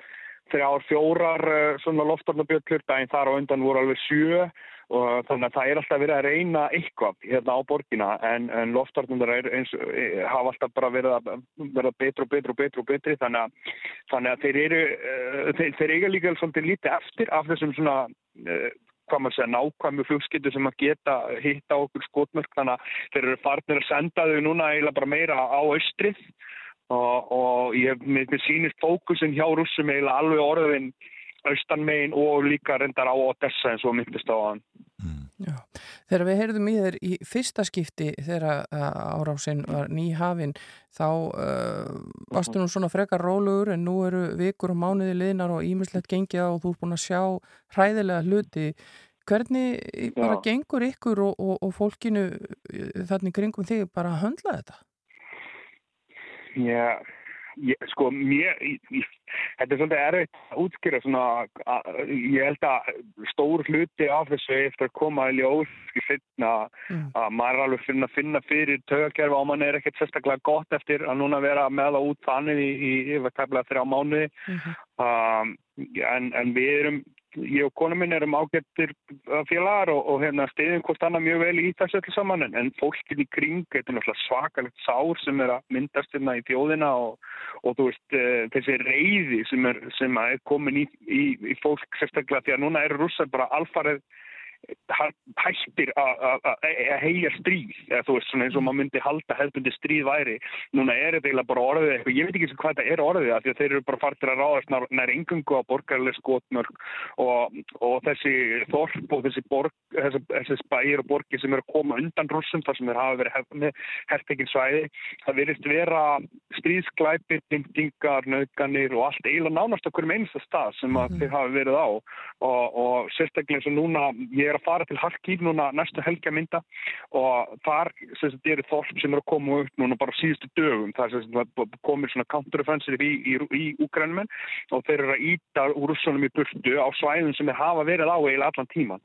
þrjár, fjórar svona loftarnabjöllur, daginn þar á undan voru alveg sjö. Og þannig að það er alltaf verið að reyna eitthvað hérna á borgina en, en loftarnundar eins, e, hafa alltaf bara verið að verða betur og betur og betur og betri. Þannig að, þannig að þeir eru, uh, þeir, þeir eiga líka svolítið lítið eftir af þessum svona uh, hvað maður segja, nákvæmu flugskittu sem að geta hitta okkur skotmörk. Þannig að þeir eru farnir að senda þau núna eiginlega bara meira á austrið og, og ég, mér sýnist fókusin hjá rússum eiginlega alveg orðin austanmegin og líka reyndar á Odessa eins og myndist á hann. Mm. Já, þegar við heyrðum í þér í fyrsta skipti þegar árásinn var nýhafinn þá uh, varstu nú svona frekar rólugur en nú eru vikur og mánuði liðnar og ímislegt gengið og þú er búin að sjá hræðilega hluti. Hvernig bara Já. gengur ykkur og, og, og fólkinu þannig kringum þig bara að höndla þetta? Já, ég, sko, mér, ég, þetta er svolítið erfitt að útskýra svona, að, ég held að stór hluti af þessu eftir að koma í ljós í finna mm. að maður er alveg finna, finna fyrir tögakerfi og mann er ekkert sérstaklega gott eftir að núna vera með það út þannig í, í, í yfir þrjá mánuði mm -hmm. um, en, en við erum ég og konu minn erum ágættir félagar og, og hérna stiðum hvort annað mjög vel í þessu öllu saman en, en fólkin í kring, þetta er náttúrulega svakalegt sár sem er að myndast hérna í þjóðina og, og þú veist uh, þessi reyði sem er, sem er komin í, í, í fólk sérstaklega því að núna eru rússar bara alfarið hættir að heia stríð eða þú veist svona eins og maður myndi halda hefðbundi stríð væri núna er þetta eiginlega bara orðið eitthvað ég veit ekki hvað þetta er orðið af því að þeir eru bara fartir að ráðast nær, nær engungu á borgarlega skotmörk og, og þessi þorp og þessi, borg, þessi, þessi spægir og borgir sem eru að koma undan russum þar sem þeir hafa verið hefni hertekinn svæði það verist vera stríðsklæpir, bindingar, nöðganir og allt eiginlega nánast okkur með einsta stað sem mm. þeir hafa verið á og, og sérstaklega eins og núna ég er að fara til Harkív núna næstu helgja mynda og þar sagt, eru þorp sem eru að koma upp núna bara síðustu dögum það er komið svona counter-offensive í, í, í Úkrænum og þeir eru að íta úr russunum í burtu á svæðum sem þeir hafa verið á eiginlega allan tíman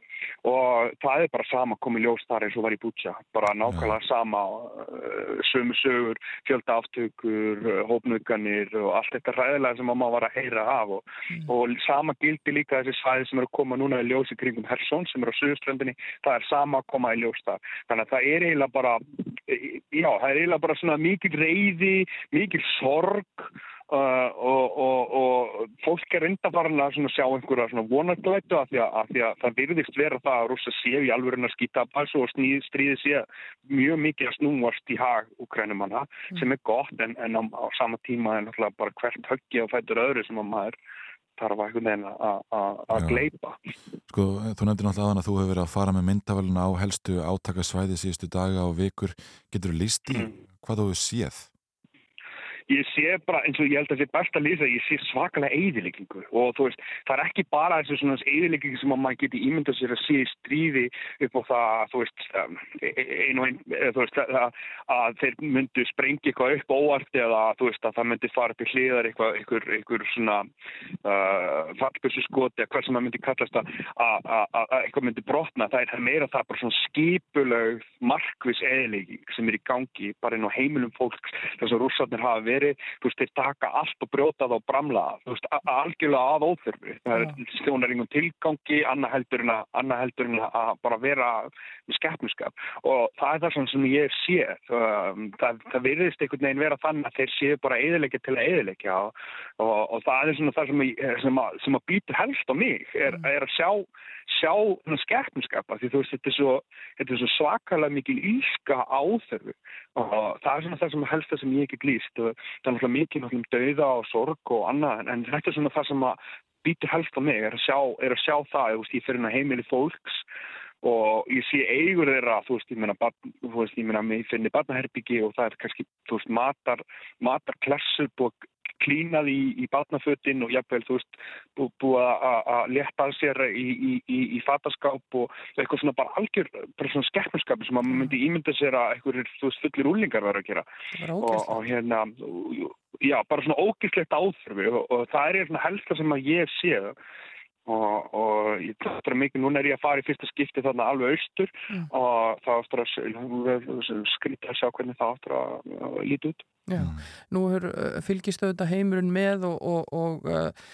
og það er bara sama komið ljós þar eins og var í Bútsja bara nákvæmlega ja. sama uh, sömu sögur, fjölda aftökur hópnöðganir og allt þetta ræðilega sem maður var að heyra af og, mm. og sama gildi líka þessi svæði sem eru að koma núna í ljósi kringum Hersson sem eru á Suðuströndinni, það er sama að koma í ljós þar, þannig að það er eiginlega bara já, það er eiginlega bara svona mikil reyði, mikil sorg Uh, og, og, og fólk er bara að sjá einhverja vonarglætu af því, því að það virðist vera það að rúsa séu í alveg að skýta og stríði séu mjög mikið að snúast í hag úkrænumanna mm. sem er gott en, en á, á sama tíma er náttúrulega bara hvert höggi og fætur öðru sem að maður þarf að einhvern veginn að- gleipa. Sko, þú nefndir náttúrulega aðan að þú hefur verið að fara með myndavæluna á helstu átakasvæði síðustu daga og vikur. Getur þú líst í Mm. hvað þú hefur séð? Ég sé bara, eins og ég held að það sé best að lýsa, ég sé svakalega eyðileggingu. Og þú veist, það er ekki bara þessu svona eyðileggingu sem að maður geti ímyndað sér að sé í stríði upp á það, þú veist, um, einu og einn, eða þú veist, að, þeir myndu sprengja eitthvað upp óvart eða þú veist að það myndi fara upp í hliðar eitthvað, eitthvað, eitthvað svona uh, fallbjössu skoti eða hvað sem það myndi kallast að, að, að, að eitthvað myndi brotna, það er, meira það bara svona skipuleg markvis eðilegging sem er í gangi bara inn á heimilum fólks. Þess að rússarnir hafa verið, þú veist, þeir taka allt og brjóta það og bramla það, þú veist, algjörlega að óþörfu. Það er stjónar einhvern tilgangi, annað heldur en að, annað heldur en að bara vera með skeppnuskap og það er það sem ég sé. Um, það, það virðist einhvern veginn vera þannig að þeir séu bara eðilegja til að eðilegja og, og, það er svona það sem, ég, sem, að, sem að býtur helst á mig, er, er að sjá sjá skeppnuskapa því þú veist þetta er svo, svo svakalega mikil íska áþörfu. Og það er svona það sem helst það sem ég ekki glýst það er náttúrulega náttúrulega um dauða og sorg og annað en, en þetta er svona það sem að býtur helst á mig er að sjá, er að sjá það, veist, ég fyrir inn að heimili fólks. Og ég sé eigur þeirra, þú veist, ég meina, þú veist, ég meina, ég finni barnaherbyggi og það er kannski, þú veist, matar, matar klessur búið klínað í, í barnafötin og jafnvel, þú veist, bú- búið að- að létta að sér í, í, í, í fataskáp og eitthvað svona bara algjör, bara svona skeppnarskap sem að maður myndi ímynda sér að einhverjir, þú veist, fullir úlingar verður að gera. Og, og hérna já, bara svona ógislegt áþurfi og, og það er svona helsta sem að ég sé og, og ég er mikið, núna er ég að fara í fyrsta skipti þarna alveg austur Mm. og það áttur að skrýta að sjá hvernig það áttur að að líti út Já, nú uh, fylgist auðvitað heimurinn með og, og, og uh,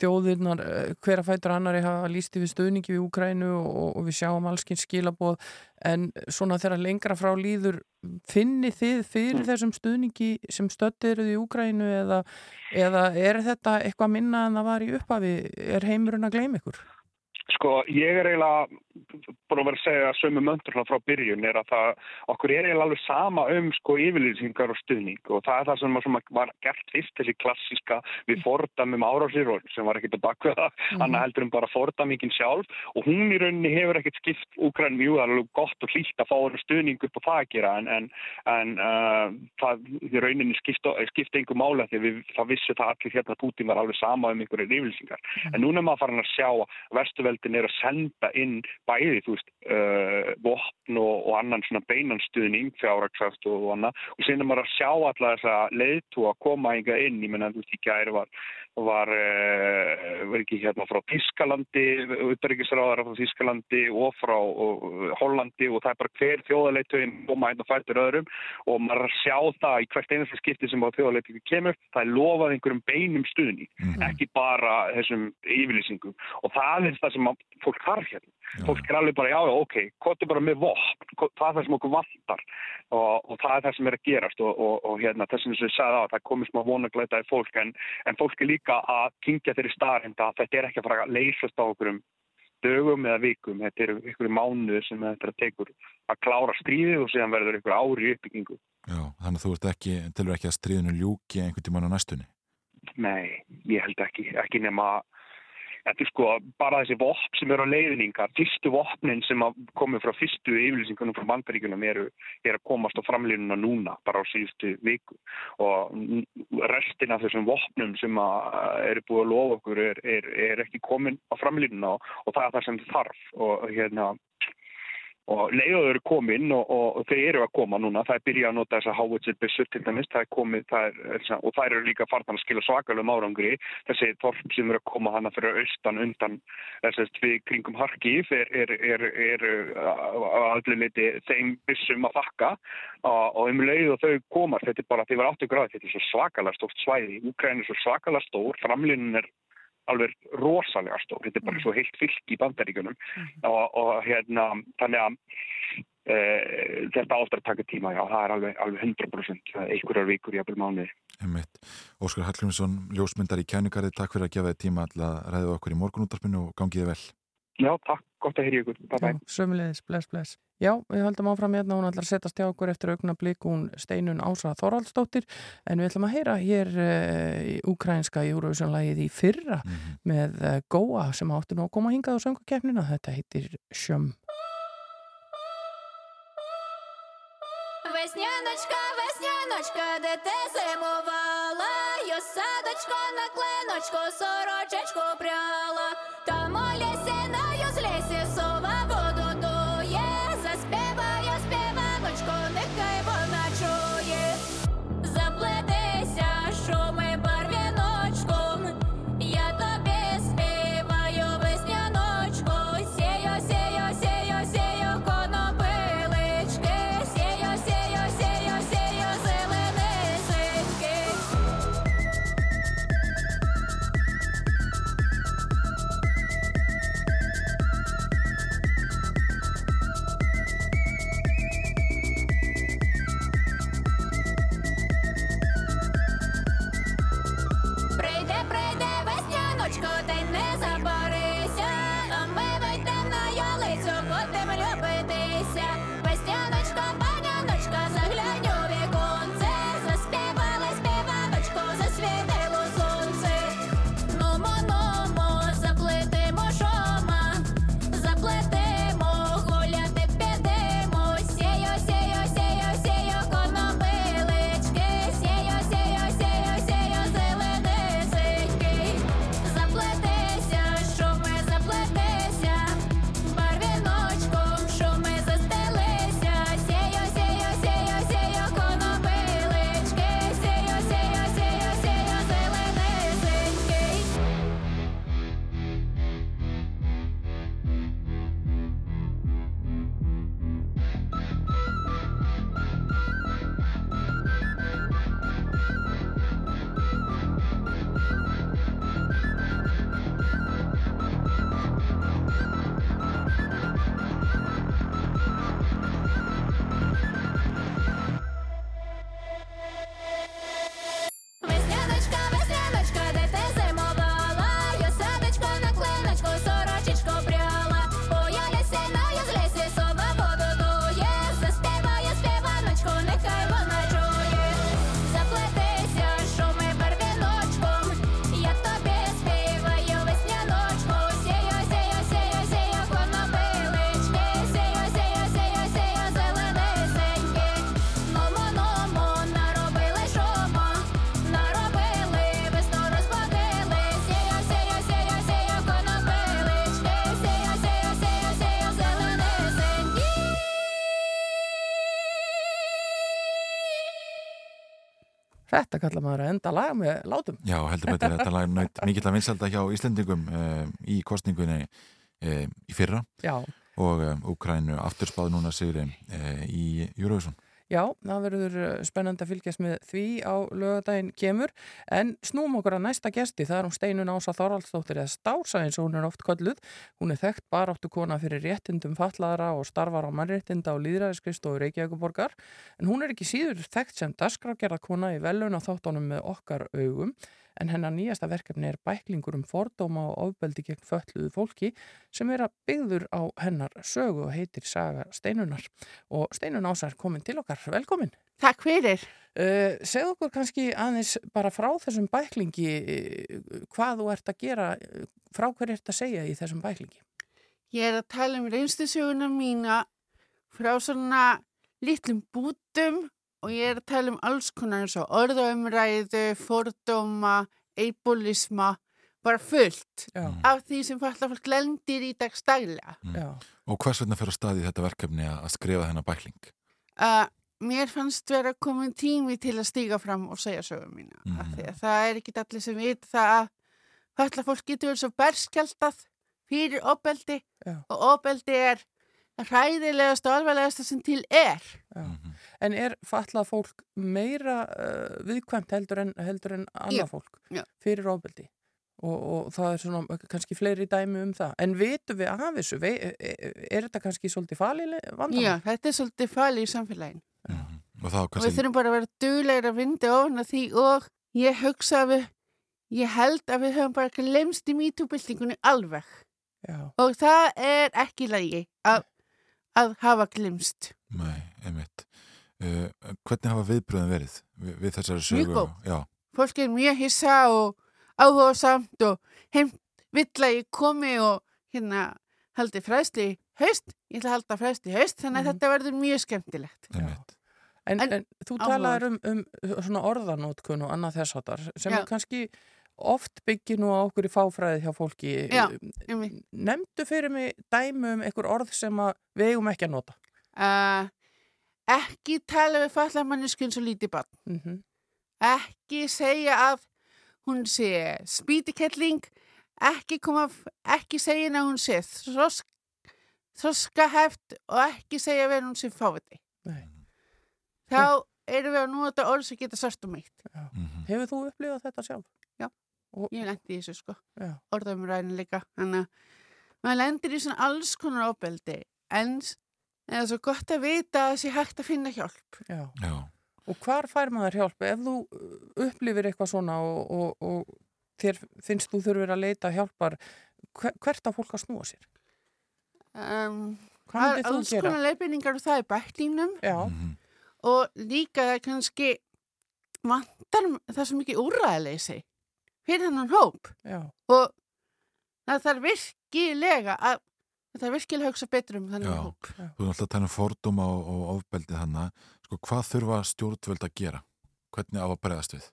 þjóðirnar uh, hver að fætur annari hafa lísti við stöðningi við Úkrænu og, og við sjáum allskins skilaboð. En svona þegar lengra frá líður finni þið fyrir þessum stöðningi sem stöttir í Úkrænu eða, eða er þetta eitthvað minna en það var í upphafi? Er heimurinn að gleyma ykkur? Sko, ég er eiginlega búin að vera að segja sömu möndur frá byrjun er að það, okkur er eiginlega alveg sama um sko yfirlýsingar og stuðning. Og það er það sem, sem var gert fyrst þessi klassíska við fordamum árásir og sem var ekkert að bakka það, Mhm. annað heldur um bara fordamingin sjálf. Og hún í rauninni hefur ekkert skipt Úkræn mjög alveg gott og hlýtt að fá henni stuðning upp á það að gera en, en, en uh, það í rauninni skipta, skipta einhver mála því við, það vissu það allir hérna að Putin var alveg sama um einhverju yfirlýsingar. En núna vestuveldin er að senda inn bæði, þú veist, uh, vopn og, og annan svona beinanstuðning, fjárraksast og annað. Og síðan er maður að sjá alla þessa leiðtú að koma einhver inn, ég menna, þú veist, í gæri var var, uh, var ekki hérna frá Þískalandi, uppbyrgisráðara frá Þískalandi og frá og, Hollandi og það er bara hver þjóðaleitögin koma hérna fættur öðrum. Og maður að sjá það í hvert einasta skipti sem á þjóðaleitögin kemur, það er lofað einhverjum beinum stuðning, ekki bara þessum yfirlýsingum. Og það er það sem að fólk þarf hérna. Fólk er alveg bara, já, já, ok, hvað er bara með vopn, það er það sem okkur vantar og, og það er það sem er að gerast og, og, og hérna, þess að ég sagði á, það komið smá vonagleitaði fólk en, en fólk er líka að kingja þeirri starrend að þetta er ekki að fara að leysast á okkurum dögum eða vikum, þetta eru ykkur mánuður sem þetta að tekur að klára stríðið og síðan verður ykkur ári uppbyggingu. Já, þannig að þú ert ekki, tilur ekki að stríðinu ljúki einhvern tímann á næstunni. Nei, ég held ekki, ekki nema Þetta er sko bara þessi vopn sem eru á leiðningar, fyrstu vopnin sem komið frá fyrstu yfirlýsingunum frá bandaríkunum eru, eru að komast á framlýnuna núna, bara á síðustu viku. Og restin af þessum vopnum sem eru búið að lofa okkur er, er, er ekki komin á framlýnuna og, og það er það sem þarf. Og hérna og leiðuður eru komin og, og, og þeir eru að koma núna, það er byrjað að nota þessa hávitsir byssur til dæmis, það er komið það er, og þær eru líka fartan að skila svakalum árangri, þessi þorp sem eru að koma hana fyrir austan undan þessast við kringum Harkif er, er, er, er allir liti þeim byssum að þakka. Og, og um leið og þau komast, þetta er bara því að áttu gráð, þetta er svo svakalega stórt svæði, Úkræn er svo svakalega stór, framlýnin er alveg rosalega stór, þetta er bara svo heilt fyllt í bandaríkunum og, og hérna, þannig að e, þetta áttur að taka tíma, já, það er alveg, alveg 100% einhverjar vikur, jafnvel mánuði. Óskar Hallgrímsson, ljósmyndar í kænugarði, takk fyrir að gefa þið tíma að ræða okkur í morgunútarpinu og gangiði vel. Já, takk, gott að heyri ykkur. Bye bye. Sömulegis, bless, bless. Já, við höldum áfram hérna, hún ætlar að setjast hjá okkur eftir augna blik, hún Steinun Ása Þorvaldsdóttir, en við ætlum að heyra hér uh, í ukrainska Eurovision-lægið í fyrra Mm -hmm. með uh, Góa sem átti nú að koma hingað á söngukefnina, þetta heitir Sjömm. Весняночка, весняночка, де ти зимувала, я садочко на клиночку, сорочечку пряла, Þetta kallar maður að enda lag með látum. Já, heldur betur þetta lag naut mikill að vinsalda hjá Íslendingum uh, í kostningunni uh, í fyrra Já, og uh, Úkrænu afturspáð núna sigri uh, í Eurovision. Já, það verður uh, spennandi að fylgjast með því á lögadaginn kemur. En snúum okkur að næsta gesti, það er hún Steinun Ása Þorvaldsdóttir eða Stása eins og hún er oft kölluð. Hún er þekkt baráttu kona fyrir réttindum fatlaðara og starfar á mannréttinda og líðræðiskristofu Reykjavíkuborgar en hún er ekki síður þekkt sem dasgrágerða kona í velun á þáttunum með okkar augum en hennar nýjasta verkefni er bæklingur um fordóma og ofbeldi gegn fölluðu fólki sem er að byggður á hennar sögu og heitir Saga Steinunar og Steinun Ása er komin til okkar, velkomin. Takk fyrir. uh, segð okkur kannski aðeins bara frá þessum bæklingi uh, hvað þú ert að gera uh, frá hverju ert að segja í þessum bæklingi? Ég er að tala um reynslusöguna mína frá svona litlum bútum og ég er að tala um alls konar eins og orðaumræðu, fordóma, eibolisma, bara fullt Já, af því sem falla fólk lendir í dagstaglega. já, Og hvers vegna fyrir að staði þetta verkefni að skrifa þennan bækling? Uh, mér fannst vera komin tími til að stíga fram og segja sögum mína. Mm. Mhm. Því að það er ekki allir sem veit það að falla fólk getur verið svo berskjaldað fyrir opeldi Já. og opeldi er hræðilegast og alvarlegasta sem til er. já. En er fatlað fólk meira uh, viðkvæmt heldur en, heldur en annað Já, fólk já. fyrir ofbeldi? Og, og það er svona kannski fleiri dæmi um það. En vitum við af þessu? Vei, er, er þetta kannski svolítið falileg vandamál? Já, þetta er svolítið fali í samfélaginu. Mhm. Og þá Og við þurfum bara að vera duglegir að vinda ofan að því og ég hugsa að við, ég held að við höfum bara ekki lemst í mítúbyltingunni alveg. Já, og það er ekki lægi að, að hafa glimst. Nei, einmitt. Uh, hvernig hafa viðbröðin verið við, við þessari sögu? Mjög góð. Fólk er mjög hissa og áhugasamt og heim vill að ég komi og hérna haldi fræðsli í haust. Ég ætla að halda fræðsli í haust þannig að Mhm. þetta verður mjög skemmtilegt. En, en, En þú talaður um, um svona orðanótkun og annað þess áttar sem Já. er kannski oft byggir nú á okkur í fáfræði hjá fólki. Já, einmitt. Nemndu fyrir mig dæmi um einhver orð sem að við eigum ekki að nota. Uh, ekki tala við falla manneskun svo lítið barn. Mm Ekki segja að hún sé spýtikettling, ekki, koma, ekki segja að hún sé þrosk, þroskaheft og ekki segja að hún sé fáviti. Nei. Þá erum við að nota orð sem geta sart um eitt. Mm Hefur þú upplifað þetta sjálf? Já. Og, Ég lendi í þessu sko. já, orðum ræðin líka. Þannig að maður lendir í svona alls konar ábeldi en það er svo gott að vita að það sé hægt að finna hjálp. já. Já, Og hvar fær maður hjálp? Ef þú uh, upplifir eitthvað svona og, og, og þér finnst þú þurfir að leita hjálpar, hver, hvert á fólk að snúa sér? Um, Hvað það myndir er þú alls gera? konar leifinningar og það er bæklínum Já, mhm, og líka það er kannski vantar það er svo mikið úræðileysi fyrir þennan hóp já, og það þarf virkilega að það þarf virkilega að hugsa betur um þennan Já. hóp. þú er alltaf að tala um fordóma og, og ofbeldið hana. Sko, hvað þurfa stjórnvöld að gera? Hvernig á að bregðast við?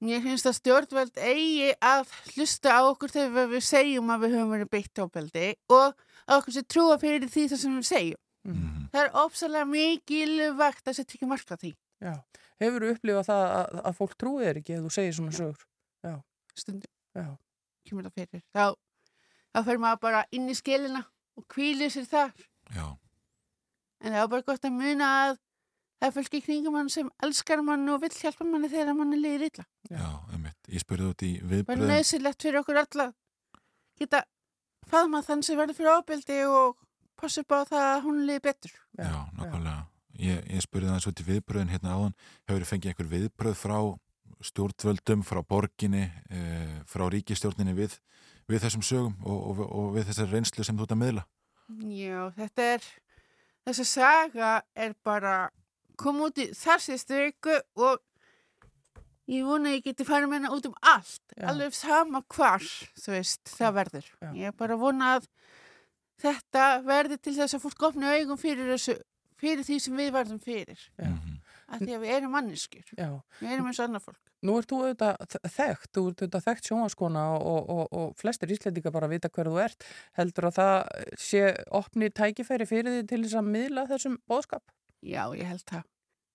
Mér finnst að stjórnveld eigi að hlusta á okkur þegar við segjum að við höfum verið beitt ábeldi og að okkur sé trúa fyrir því það sem við segjum. Mm Það er ópsalega mikilvægt að setja ekki marka því já. Hefur þú upplifað það að, að fólk trúið er ekki ef þú segir svona sögur? stundum. Já. Kemur það fyrir. Þá, þá fyrir maður bara inn í skilina og kvílir sér þar. Já, En það er bara gott að muna að það er fólk í kringum hann sem elskar mann og vill hjálpa manni þegar manni líður illa. já, einmitt. Ég spurði út í Það er nöðsilegt fyrir okkur alla geta faðma þann sem verður fyrir ábeldi og passa upp á það að hún líði betur. Já, nákvæmlega. Ég, ég spurði það svo til viðbröðin hérna áðan. Hefur þið fengið einhver viðbröð frá stjórnvöldum, frá borginni, e, frá ríkistjórninni við, við þessum sögum og, og, og við þessari reynslu sem þú ert að miðla? Já, þetta er, þessi saga er bara kom út í þar síðustu viku og ég vona að ég geti farið með hennar út um allt, Já. alveg sama hvar, þú veist, það verður. Já. Ég er bara vona að þetta verði til þess að fólk opni augum fyrir þessu, fyrir því sem við verðum fyrir. Já. Af því að við erum manneskjur, við erum eins og annar fólk. Nú ert þú auðvitað þekkt, þú ert auðvitað þekkt sjónvaskona og, og, og flestir íslendinga bara vita hver þú ert. Heldur að það sé opni tækifæri fyrir því til þess að miðla þessum bóðskap? Já, ég held það.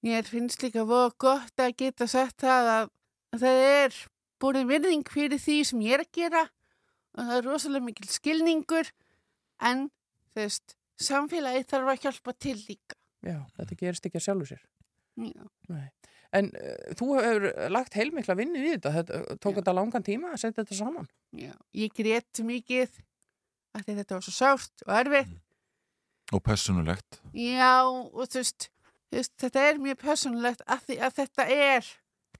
Mér finnst líka voða gott að geta sagt það að, að það er búin virðing fyrir því sem ég er að gera og það er rosalega mikil skilningur en veist, samfélagi þarf að hjálpa til líka. Já, þetta gerist ekki að sjálfu sér. En uh, þú hefur lagt heilmikla vinni við þetta, þetta tók Já. þetta langan tíma að setja þetta saman. já. Ég grét mikið að þetta var svo sárt og erfitt. Og personulegt. Já, og þú veist, þú veist þetta er mjög personlegt að, því að þetta er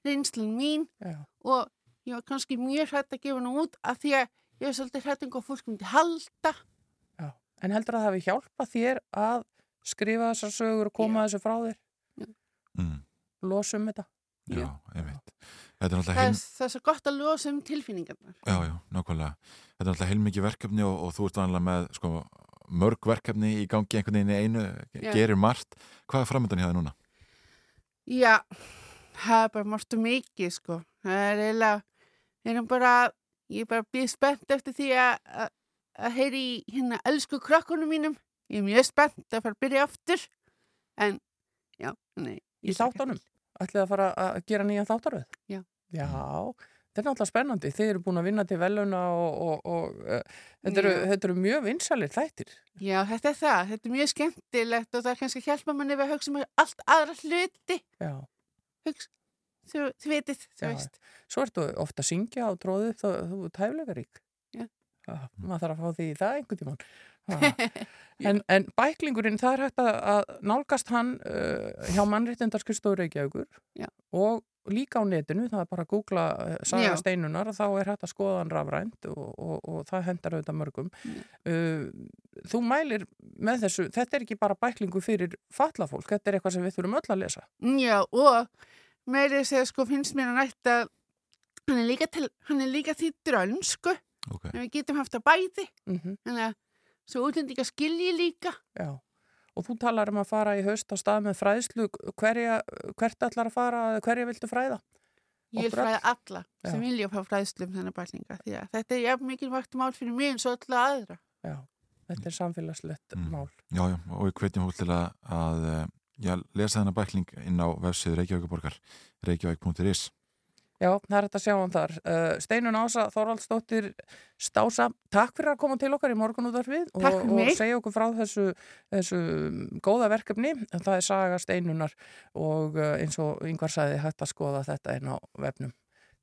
reynslun mín Já. og ég var kannski mjög hrætt að gefa hana út af því að ég var svolítið hrætt um hvað fólk myndi halda. Já. En heldur að það hafi hjálpað þér að skrifa þessar sögur og koma Já. þessu frá þér, Mm. losa um þetta? Já, er Það er, heim... það er svo gott að losa um tilfinningarnar. Já, já, nákvæmlega. Þetta er alltaf heilmikið verkefni og, og þú ert vanlega með sko, mörg verkefni í gangi einhvern veginn í einu, Já. gerir margt. Hvað er framöndan hjá þið núna? Já, það er bara margt og mikið, sko. Það er eiginlega, bara, ég er bara býð spennt eftir því að, að, heyri í hérna elsku krakkunum mínum. Ég er mjög spennt að fara að byrja aftur. En, já, nei. Í til. Ætlið að fara að gera nýja þáttaröð? Já. Já, þetta er náttúrulega spennandi. Þið eru búin að vinna til veluna og, og, og uh, þetta, eru, þetta eru mjög vinsalir þættir. Já, þetta er það. Þetta er mjög skemmtilegt og það er kannski að hjálpa manni við að hugsa um allt aðra hluti. Já. Hugsa, þú, þú veitir, þú Já, veist. Svo ertu ofta að syngja á tróðu þá þú er tæfleikarík. Maður þarf að fá því það einhvern tímann. Ha. (laughs) en, en bæklingurinn, það er hægt að, nálgast hann uh, hjá mannréttindarskrifstofu Reykjavíkur Já. og líka á netinu, það er bara að googla eh, saga steinunar, þá er hægt að skoða hann rafrænt og, og, og það hendar auðvitað mörgum. Uh, þú mælir með þessu, þetta er ekki bara bæklingu fyrir fatlafólk, þetta er eitthvað sem við þurfum öll að lesa. Já, og meiri að segja, sko, finnst mér að nætt að hann er líka, til, hann er líka því drönsku, Ok, en við getum haft að bæði, Mm þannig að svo útlendinga skilji líka. Já, og þú talar um að fara í haust á stað með fræðslu, hverja, hvert ætlar að fara, hverja viltu fræða? Ég vil fræða alla sem Já. vilja fá fræðslum þennan bæklinga, því að þetta er jafn mikilvægt mál fyrir mig eins og alla aðra. Já, þetta er samfélagslegt Mm. mál. já, já, og við hvetjum fólk til að, að eh, já, lesa þennan bækling inn á vefsið Reykjavíkuborgar, reykjavík.is. Já, það er þetta að sjá hann þar. Uh, Steinun Ása Þorvaldsdóttir Stása, takk fyrir að koma til okkar í morgunúðarfið og, og segja okkur frá þessu, þessu góða verkefni. Það er saga Steinunar og uh, eins og yngvar sagði hægt að skoða þetta inn á vefnum.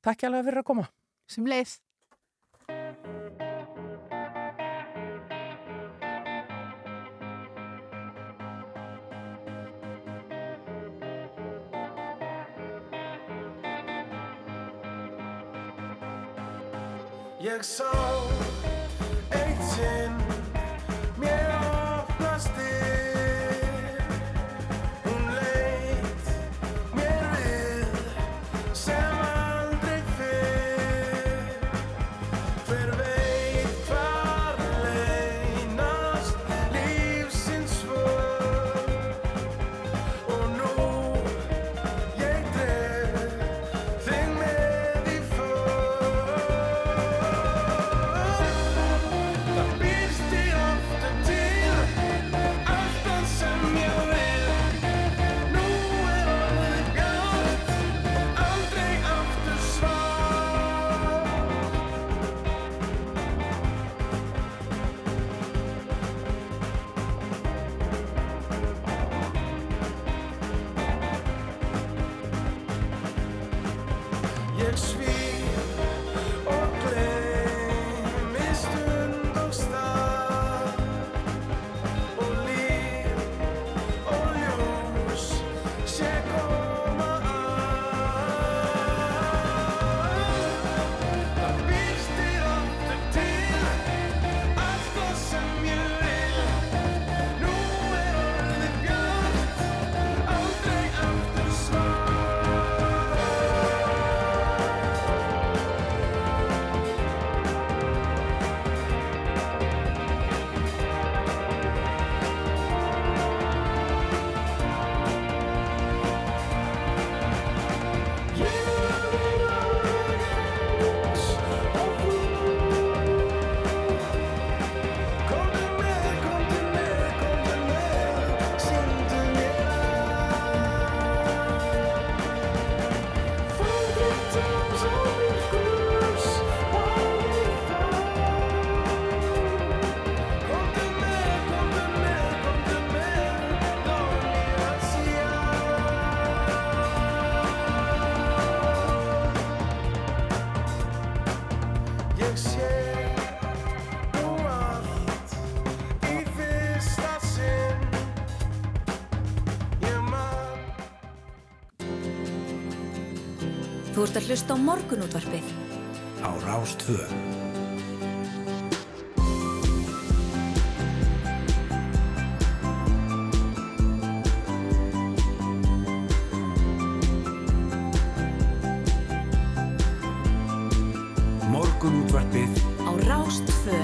Takk hjá fyrir að koma. Sem leið. Ég sá ert að hlusta á morgunútvarpið. á Rástvö. Morgunútvarpið Á Rástfö.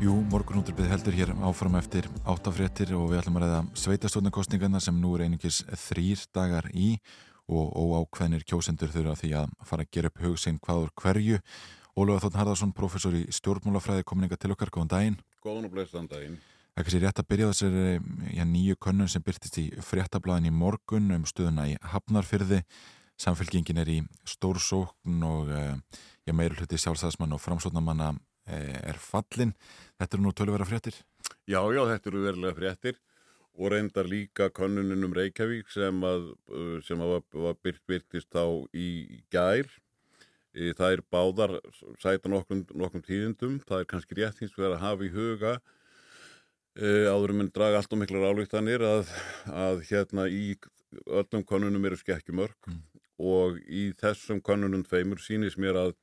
Jú, morgunúttarpið heldur hér áfram eftir áttafréttir og við ætlum að ræða sveitastjórnarkostningarna sem nú er einingis þrýr dagar í og óákveðnir kjósendur þurfa því að fara að gera upp hug sinn hvað úr hverju. Ólafur Þótt Harðarsson, professor í stjórnmálafræði, kominninga til okkar, góðan daginn. Góðan og blessaðan daginn. Það er kannski rétt að byrja þessari nýju könnun sem byrtist í fréttablaðin í morgun um stöðuna í Hafnarfyrði. Samfélkingin er í stórsókn og já, meiri hluti sjálfstæðismann og framsóknarmanna uh, er fallin. Þetta eru nú tölvera fréttir. Já, já, þetta eru verulega fréttir og reyndar líka könnunin um Reykjavík sem að, uh, sem að var, byrt, byrtist á í gær. E, Það er báðar sæta nokkrum, nokkrum tíðindum. Það er kannski rétt hins vegar að hafa í huga e, áður en draga allt og miklar álíktanir að, að hérna í öllum konunum eru skekkjumörk og í þessum konunum tveimur sýnist mér að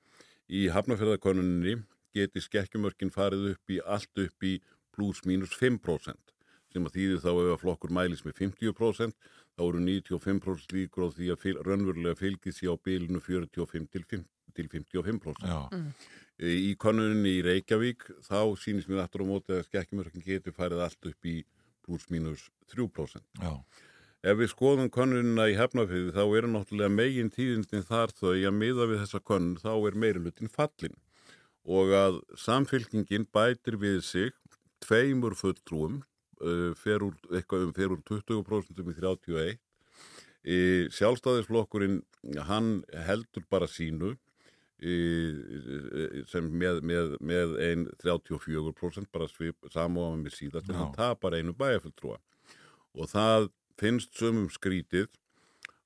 í hafnafjörðakonuninni geti skekkjumörkin farið upp í allt upp í pluss mínus 5% sem að þýðir þá ef að flokkur mælis með 50% þá eru 95% líkur á því að fyl, raunverulega fylgið sér á bylinu 45 til, 5, til 55%. Já. Mm. Í konuninni í Reykjavík þá sýnist mér aftur á móti að skekkjumörkin geti farið allt upp í pluss mínus 3%. Já. Ef við skoðum konunina í hefnafyrði þá eru náttúrulega megin tíðindin þar þau að miða við þessa konun þá er meirilutin fallin og að samfylkingin bætir við sig tveimur fulltrúum uh, fer úr, eitthvað um fer úr 20% í 31 í sjálfstæðisflokkurinn hann heldur bara sínu í, sem með, með, með ein 34% bara samofan með síðast en hann tapar einu bæjarfulltrúa. Og það finnst sumum skrítið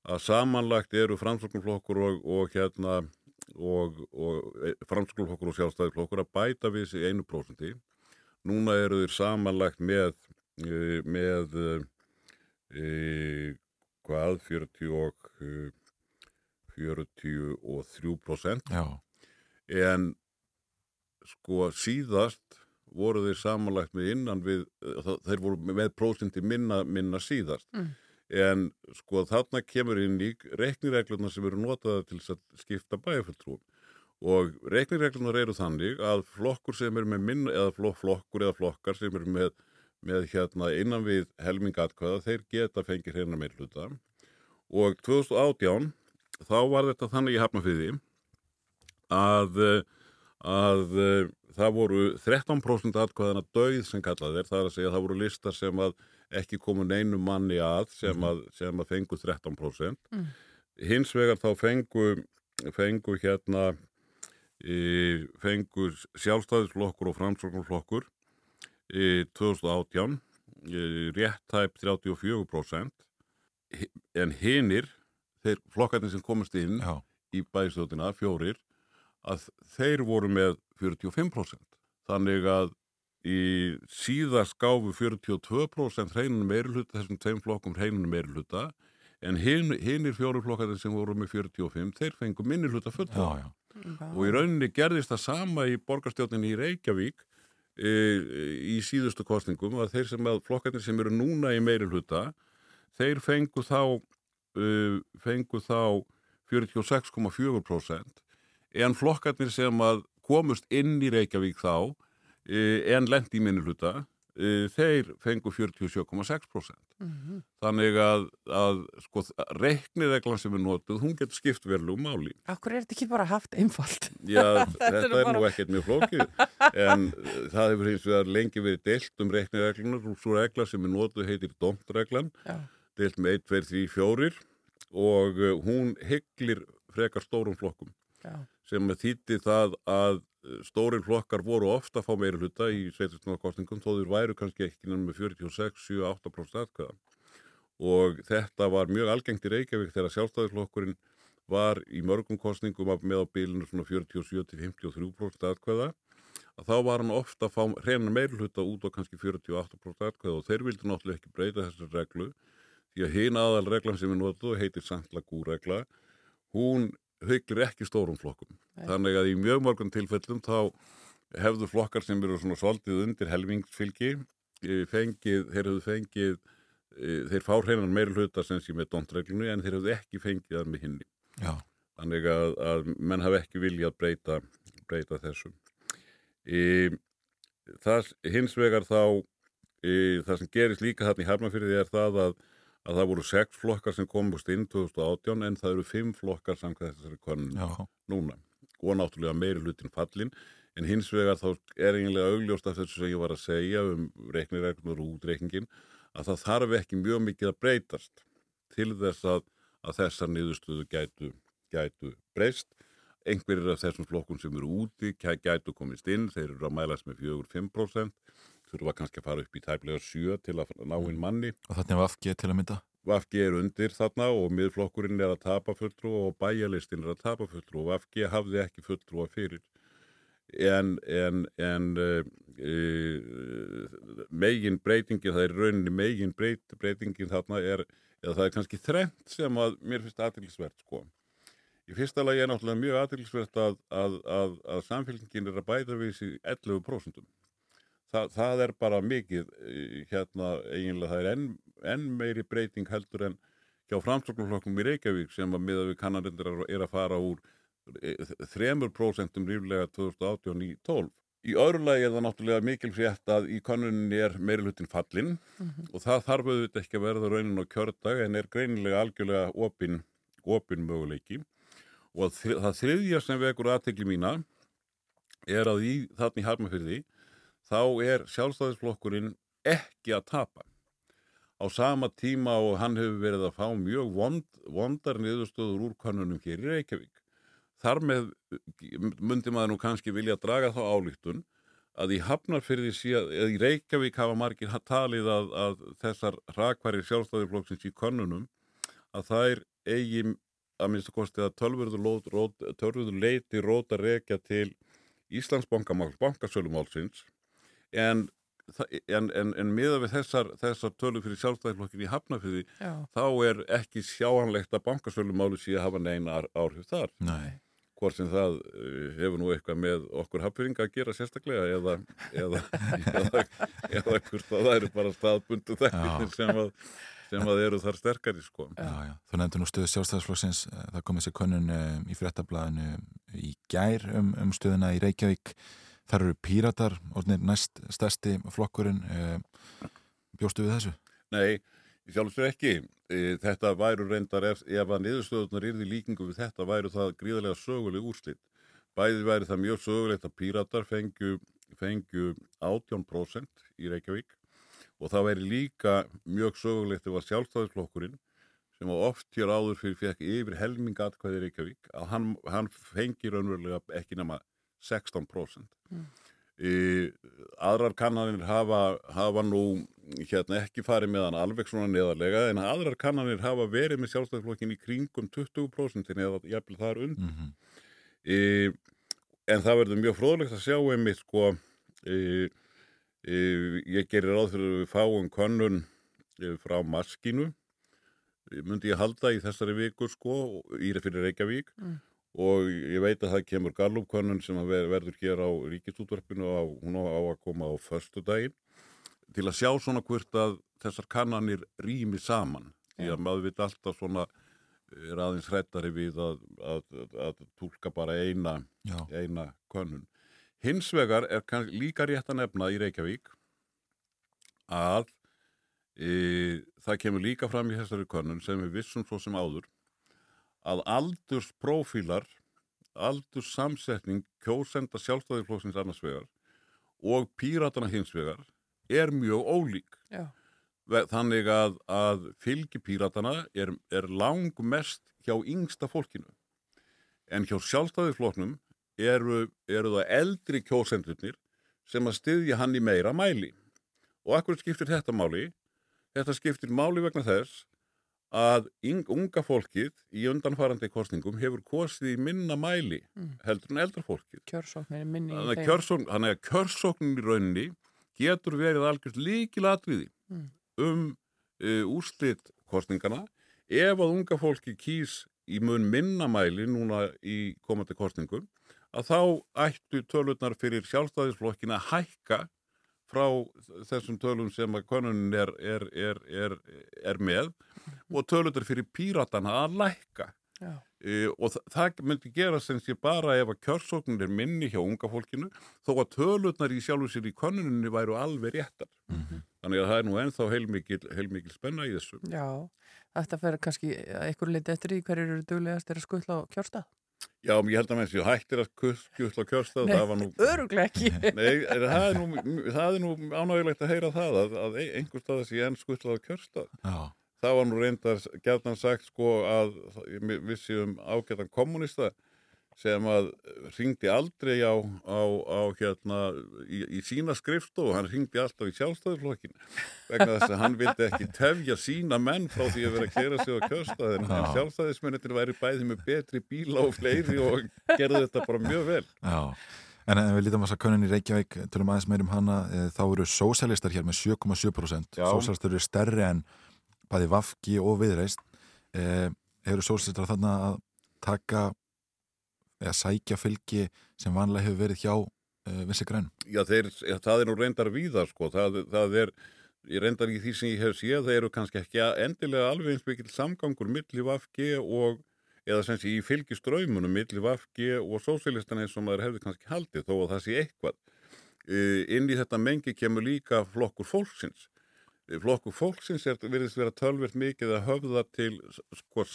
að samanlagt eru framsóknarflokkur og, og hérna og, og framsóknarflokkur og sjálfstæðisflokkur að bæta við sig einu prósenti núna eru þeir samanlagt með eh, með e, hvað 40 og eh, 43% Já. en sko síðast voru þeir samanlagt með innan við, eh, þeir voru með prósenti minna, minna síðast Mm. en sko þarna kemur inn í reiknireglurnar sem eru notaða til að skipta bæjarfulltrúum og reiknireglunar eru þannig að flokkur sem eru með minna eða flok, flokkur eða flokkar sem eru með, með hérna innan við helmingatkvæða þeir geta fengið hérna meir hluta og 2018 þá var þetta þannig í Hafnafyrði að, að það voru 13% atkvæðana döið sem kallað er, það er að segja að það voru listar sem að ekki komu neinu manni að sem að, sem að fengu 13%. Mm. Hins vegar þá fengu, fengu hérna e, fengu sjálfstæðisflokkur og framsóknarflokkur e, 2018 e, rétt tæp 34% Hi- en hinir þeir flokkarnir sem komast inn Já. í bæðstjóðina, fjórir að þeir voru með 45% þannig að í síðast gáfu 42% hreinunum meirulhuta þessum tveim flokkum hreinunum meirulhuta en hin, hinir fjóri flokkarnir sem voru með 45 þeir fengu minnirhuta fullt Já, já. og í rauninni gerðist það sama í borgarstjórninni í Reykjavík e, í síðustu kostningum að þeir sem að flokkarnir sem eru núna í meirulhuta þeir fengu þá uh, fengu þá 46,4% en flokkarnir sem að komust inn í Reykjavík þá uh, en lendi í minnuluta uh, þeir fengu 47,6% Mhm. þannig að, að sko, reiknireglan sem er notuð, hún getur skipt verlu máli. Akkur er þetta ekki bara haft einfalt? Já, (laughs) Þetta er bara- nú ekkert mjög flókið en uh, það hefur hins vegar lengi verið deilt um reiknireglunar svo regla sem er notuð heitir domtreglan Já. deilt með 1, 2, 3, 4 og uh, hún heglir frekar stórum flokkum Já. sem þýtti það að stórin flokkar voru ofta að fá meira hluta í sveitarstofnarkostningum þó þeir væru kannski ekki nema með 46, 7, 8% atkvæða. Og þetta var mjög algengt í Reykjavík þegar sjálfstæðisflokkurinn var í mörgum kostningum með á bílinu svona 47 til 53% atkvæða að þá var hann ofta að fá hreina meira hluta út á kannski 48% atkvæða. Og þeir vildi náttúrulega ekki breyta þessar reglu því að hinn aðal reglan sem við notuðu heitir Sandlagú-regla hún hauglir ekki stórum flokkum Nei. þannig að í mjög mörgum tilfellum þá hefðu flokkar sem eru svona svolítið undir helmingsfylgi eh, fengið, þeir hefðu fengið eh, þeir fá hreinan meira hluta sem sé með dontreglunu en þeir hefðu ekki fengið það með hinni Já. þannig að, að menn hafa ekki viljað breyta, breyta þessu e, það hins vegar þá e, það sem gerist líka þarna í Hafnarfyrði er það að, að það voru sex flokkar sem komust inn 2018 en það eru fimm flokkar samkvæmt þessari konun núna. Og náttúrulega meiri hlutin fallin en hins vegar þá er eiginlega augljóst af þessu sem ég var að segja um reikniregnur og útreikningin að það þarf ekki mjög mikið að breytast til þess að, að þessar niðurstöðu gætu, gætu breyst. Einhverjir af þessum flokkum sem eru úti gæ- gætu komist inn, þeir eru að mælast með 4-5% þurfa kannski að fara upp í tæplega 7 til að ná inn manni Og þannig var FG til að mynda? VFG er undir þarna og miðflokkurinn er að tapa fulltrú og bæjarlistin er að tapa fulltrú og VFG hafði ekki fulltrúa fyrir en, en, en uh, uh, megin breytingin, það er rauninni megin breyt, breytingin þarna er, eða það er kannski þrengt sem að mér finnst aðtilsvert sko. Í fyrsta lagi er náttúrulega mjög aðtilsvert að, að, að, að samfélkingin er að bæta við þessi 11%. Þa, það er bara mikið hérna eiginlega það er enn, enn meiri breyting heldur en hjá framstofnflokkum í Reykjavík sem að miða við kannarindar er að fara úr 3% ríflega 2018 í 12. Í öðru lagi er það náttúrulega mikil frétt að í konuninni er meiri hlutin fallin og það þarf auðvitað ekki að verða raunin á kjördag en er greinilega algjörlega opin, opin möguleiki og það þriðja sem vekur aðtekli mína er að í þarna í Harmafyrði þá er sjálfstæðisflokkurinn ekki að tapa. Á sama tíma og hann hefur verið að fá mjög vond, vondar niðurstöður úr konunum hér í Reykjavík. Þar með myndi maður nú kannski vilja draga þá álíktun að í Hafnarfyrði síðan, eða í Reykjavík hafa margir talið að, að þessar rakværi sjálfstæðirflokksins í konunum að það er eigi að minnst að kosti að tölvurður leiti róta reykja til Íslandsbankamál, bankasölumálsins en, en, en, en miða við þessar, þessar tölur fyrir sjálfstæðirflokkin í Hafnarfyrði þá er ekki sjáanlegt að bankasölumáli sé að hafa neina áhrif þar. Nei hvort sem það uh, hefur nú eitthvað með okkur hafðfyrringa að gera sérstaklega eða, eða, eða, eða hvort það eru bara staðbundu þekkir sem, að, sem að eru þar sterkari sko. Já, já. Þú nefndir nú stöðu sjálfstæðarsflokksins, það kom þessi könnun í fréttablaðinu í gær um, um stöðuna í Reykjavík. Þar eru píratar, orðinir næst stærsti flokkurinn. Bjóstu við þessu? Nei, sjálfsvegar ekki. Þetta væru reyndar, ef, ef að niðurstöðunar yrði líkingu við þetta, væru það gríðarlega söguleg úrslitt. Bæði væri það mjög sögulegt að píratar fengju, fengju 18% í Reykjavík og það væri líka mjög sögulegt ef að sjálfstæðisflokkurinn sem oft hér áður fyrir fekk yfir helminga atkvæði Reykjavík að hann, hann fengi raunverulega ekki nema 16%. Mm. Í, aðrar kannanir hafa, hafa nú hérna, ekki farið með hann alveg svona neðarlega en aðrar kannanir hafa verið með sjálfstæðisflokkin í kringum 20% eða jafnvel þar und mm -hmm. en það verður mjög fróðlegt að sjá einmitt sko í, ég gerir ráð fyrir að við fáum kannun frá maskinu myndi ég halda í þessari viku sko í fyrir Reykjavík mm og ég veit að það kemur Garlúfkonnun sem ver, verður hér á ríkistútverfinu og hún á að koma á förstu daginn til að sjá svona hvort að þessar kannanir rými saman. Því að maður veit alltaf svona er aðeins hrettari við að, að, að, tólka bara eina, eina könnun. Hins vegar er líka rétt að nefna í Reykjavík að e, það kemur líka fram í þessari könnun sem við vissum svo sem áður að aldursprófílar, aldurssamsetning kjósenda sjálfstæðiflóksins annars vegar og píratana hins vegar er mjög ólík. Já. Þannig að, að fylgi píratana er, er langmest hjá yngsta fólkinu. En hjá sjálfstæðiflóknum eru, eru það eldri kjósendurnir sem að styðja hann í meira mæli. Og akkur skiptir þetta máli? Þetta skiptir máli vegna þess að yng, unga fólkið í undanfarandi kostningum hefur kostið í minna mæli mm. heldur en eldra fólkið. Kjörsóknir er minni í þeim. Kjörsókn, þannig að kjörsóknin í rauninni getur verið algjörst líkilatriði mm. um uh, úrslit kostningana ef að unga fólki kýs í mun minna mæli núna í komandi kostningum að þá ættu tölurnar fyrir sjálfstæðisflokkin að hækka frá þessum tölum sem að konunin er, er, er, er með og tölundar fyrir píratana að lækka. E, og það, það myndi gera sem sé bara ef að kjörsóknir er minni hjá unga fólkinu þó að tölundar í sjálfu sér í konuninni væru alveg réttar. Mm -hmm. þannig að það er nú ennþá heilmikil, heilmikil spenna í þessu. Já, þetta fer kannski eitthvað litið eftir í hverju eru duglegast er að skuttla á kjörstað Já, ég held að með þessu hættir að skjútla kjörstað Nei, nú, öruglega ekki (laughs) Nei, það er nú, nú ánægilegt að heyra það að, að einhver stað þessi enn skjútlað kjörstað Já. það var nú reyndar gætnan sagt sko að við séum ágætan kommunista sem að ringdi aldrei á, á, á hérna í, í sína skrifstofu, hann ringdi alltaf í sjálfstæðurflokkin vegna þess að hann vildi ekki (laughs) tefja sína menn frá því að vera að kera sig á kjörstaðin en sjálfstæðismennir væri bæði með betri bíla og fleiri og gerði þetta bara mjög vel. Já, en ef við lítum að könnun í Reykjavík tölum aðeins meirum hana, e, þá eru sósælistar hér með 7,7% sósælistar eru stærri en bæði Vafki og Viðreist eh, eru sósistar þarna að taka eða sækja fylgi sem vanlega hefur verið hjá eh, Vissi Grænum Já, þeir, það er nú reyndar víða sko, það, það er, reyndar í því sem ég hef séð, þeir eru kannski ekki endilega alveg eins mikil samgangur milli Vafki og, eða sem sé í fylgistraumunum milli Vafki og sósilistan eins og maður hefði kannski haldið þó að það sé eitthvað. Uh, inn í þetta mengi kemur líka flokkur fólksins. Flokkur fólksins er, virðist vera tölvert mikið að höfða til sko,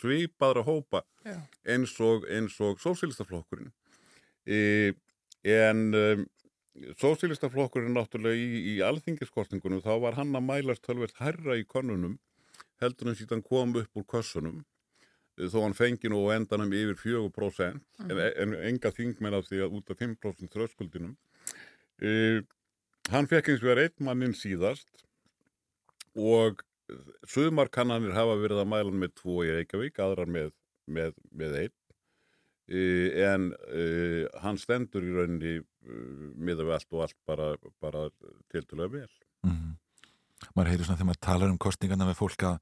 svipaðra hópa Já. eins og, eins og sósilistaflokkurinn. Uh, en um, sósilistaflokkurinn náttúrulega í, í alþingiskostningunum þá var hann að mælast tölvert herra í konunum heldur en síðan kom upp úr kössunum eh, þó hann fengi nú endanum yfir 4% en, en enga þingmenn af því að út af 5% þröskuldinum uh, hann fekk eins og verið einn mannin síðast og sumar kannanir hafa verið að mæla með tvo í Reykjavík, aðrar með, með, með einn Uh, en uh, hann stendur í rauninni uh, miða við allt og allt bara, bara tiltölulega vel. mm. maður heyrir svona þegar maður talar um kostningarna með fólk að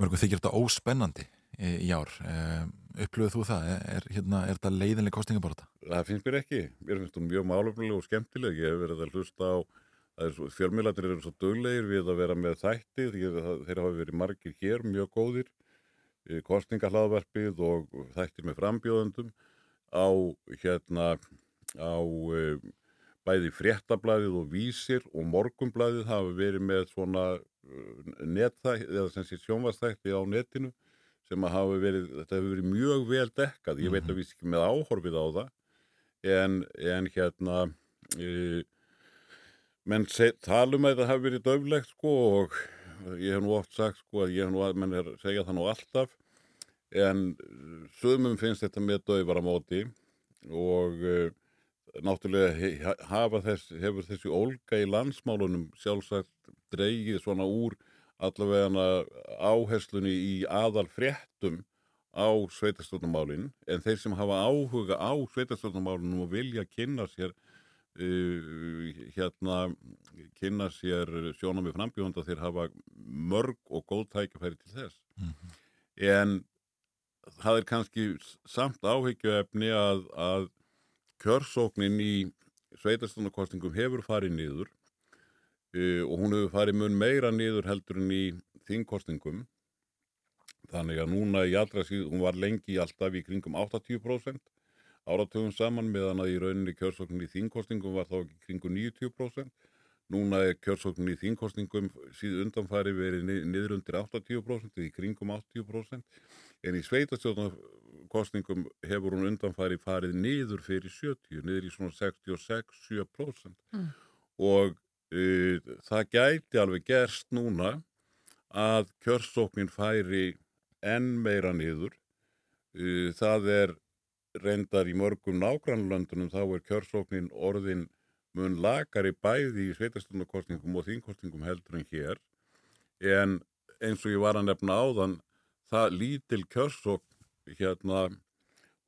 mörgum þykir þetta óspennandi í, ár eh, upplöfuð þú það? Er, hérna, er þetta leiðinlega kostningaborta? Það finnst mér ekki. Mér finnst hún mjög málefnileg og skemmtileg. Ég hef verið að hlusta á fjölmiðlættir eru svo döglegir við að vera með þætti. Þeir, hafa verið margir hér, mjög góðir. Kostningahlaðvarpið og þættir með frambjóðendum á hérna á e, bæði fréttablaðið og vísir og morgumblaðið hafa verið með svona netþætti eða sem sé sjónvastætti á netinu sem að hafa verið, þetta hefur verið mjög vel dekkað, ég veit að við ekki með áhorfið á það en, en hérna e, menn talum að þetta hafi verið döflegt sko og ég hef nú oft sagt sko að ég hef nú að menn er að segja það nú alltaf en sömum finnst þetta með döfara móti og uh, náttúrulega þess, hefur þessi ólga í landsmálunum sjálfsagt dreigið svona úr allavega áherslunni í aðal fréttum á sveitarstjórnumálinn en þeir sem hafa áhuga á sveitarstjórnumálunum og vilja kynna sér uh, hérna kynna sér sjónum við frambjóðanda þeir hafa mörg og góð tækifæri til þess Mhm. en það er kannski samt áhyggjuefni að, að kjörsóknin í sveitarstofnarkostningum hefur farið niður uh, og hún hefur farið mun meira niður heldur en í þingkostningum þannig að núna í allra síðan, hún var lengi alltaf í kringum 80% áratugum saman meðan að í rauninni kjörsóknin í þingkostningum var þá í kringum 90% núna er kjörsóknin í þingkostningum síðan undanfæri verið ni- niður undir 80% í kringum 80% en í sveitarstjórnarkostningum hefur hún undanfæri farið niður fyrir 70, niður í svona 66-7% Mm. og það gæti alveg gerst núna að kjörsóknin færi enn meira niður. Uh, það er reyndar í mörgum nágrannlöndunum þá er kjörsóknin orðin mun lagari bæði í sveitarstjórnarkostningum og þingkostningum heldur en hér en eins og ég var að nefna áðan það lítil kjörsókn hérna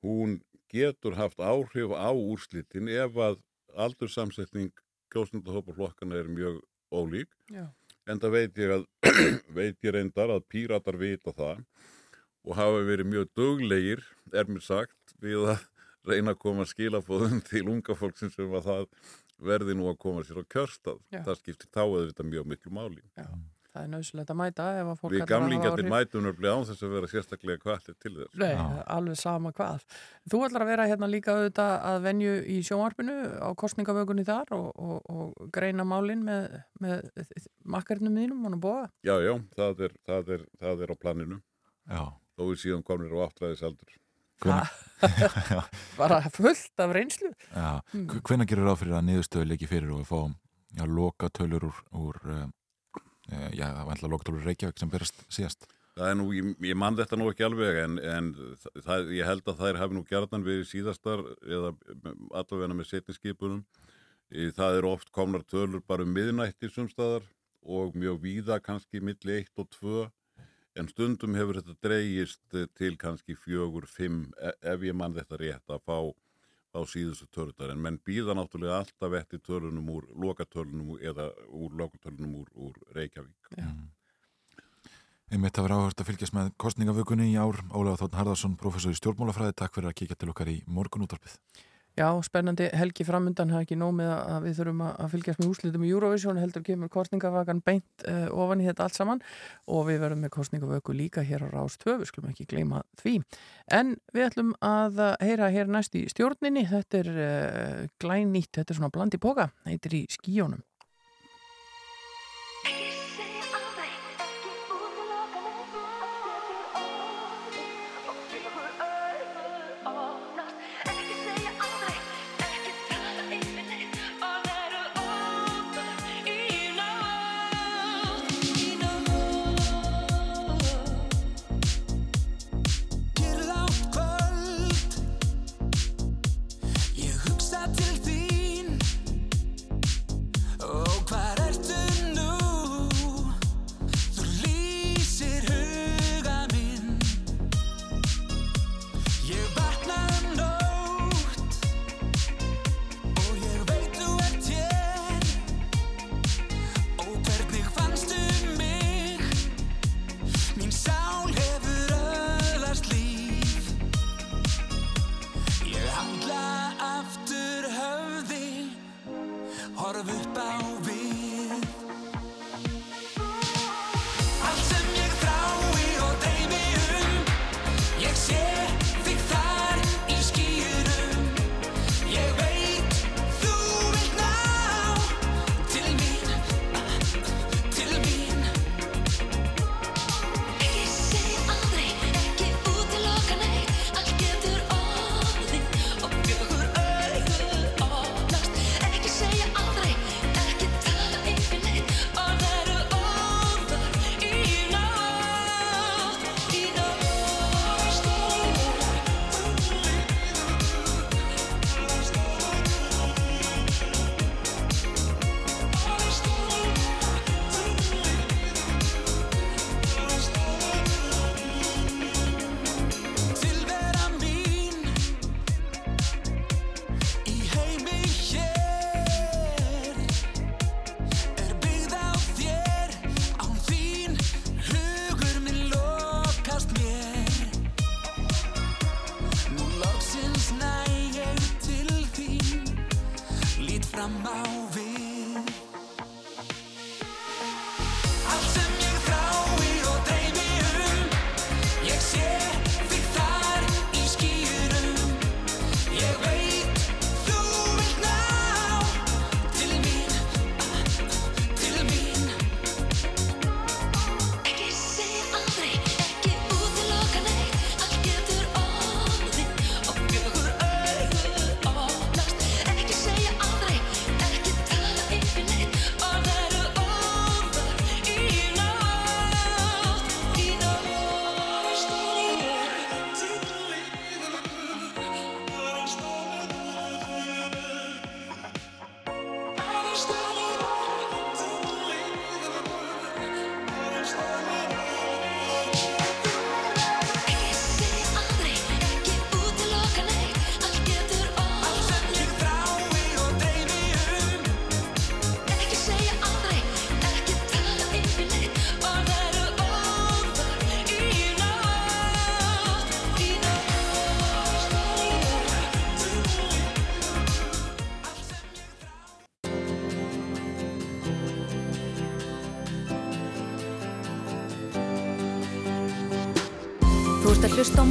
hún getur haft áhrif á úrslitin ef að aldursamsetning kjósundahópaflokkana er mjög ólík Já. en það veit ég að (clears throat) veit ég reyndar að píratar vita það og hafa verið mjög duglegir er mér sagt við að reyna að koma skilafóðum til unga fólksins sem að það verði nú að koma sér á kjörstað Já. það skiptir þá eða þetta mjög miklu máli Já. Það er nöðsulegt að mæta ef að fólk við að áhrif. mætum nörfli án þess að vera sérstaklega kvallir til þess Nei, alveg sama hvað. Þú ætlar að vera hérna líka auðvitað að venju í sjónvarpinu á kostningavögunni þar og, og, og greina málinn með, með makkarnum þínum og búa. já, já, það er, það er, það er á planinu Já. þó við síðan komnir á áttræðisaldur (laughs) Bara fullt af reynslu. Já, Mm. mm. hvenær gerur ráð fyrir að niðurstöðu leiki fyrir og við fáum já, loka tölur úr, úr uh, já, alltaf loka tölur úr Reykjavík sem berast síðast. Það er nú, ég, ég man þetta nú ekki alveg en, en það, ég held að þær hafi nú gerðan við síðastar eða allavega með setniskipunum. Það eru oft komnar tölur bara um miðnætti sumstaðar og mjög víða kannski milli 1 og 2 en stundum hefur þetta dreigist til kannski 4, 5 ef ég man þetta rétt að fá, fá síðustu tölutar en menn býða náttúrulega alltaf eftir tölunum úr lokatölunum eða úr lokatölunum úr, úr Reykjavík. Já. Einmitt að vera áhört að fylgjast með kostningavökunni í ár. Ólega Þórn Harðarsson, professor í stjórnmálafræði, takk fyrir að kíkja til okkar í morgunúttarpið. Já, spennandi helgi framundan, er ekki nóg með að við þurfum að fylgjast með úslitum í Eurovision, heldur kemur kostningavakan beint uh, ofan í þetta allt saman og við verðum með kostningavöku líka hér á Rás 2, við skulum ekki gleyma því. En við ætlum að heyra hér næst í stjórninni, þetta er uh, glænýtt, þetta er svona blandi póka, heitir í skíjónum.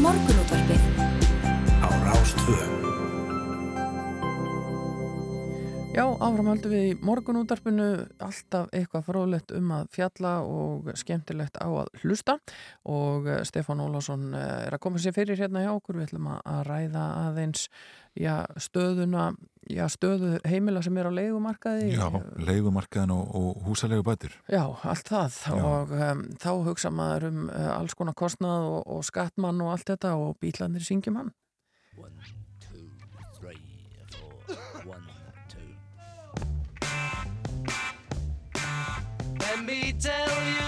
Morgunútvarpið. Á Rástvö. Já, áfram höldum við í morgunútarpinu alltaf eitthvað fróðlegt um að fjalla og skemmtilegt á að hlusta. Og eh, Stefán Ólásson eh, er að koma sér fyrir hérna hjá okkur, við ætlum að að ræða aðeins já, stöðuna, já, stöðu heimila sem er á leigumarkaði. Já, leigumarkaðin og, og húsalegu bætur. Já, allt það Já. og um, þá hugsa maður um uh, alls konar kostnað og, og skattmann og allt þetta og bílandir syngjum hann. Let me tell you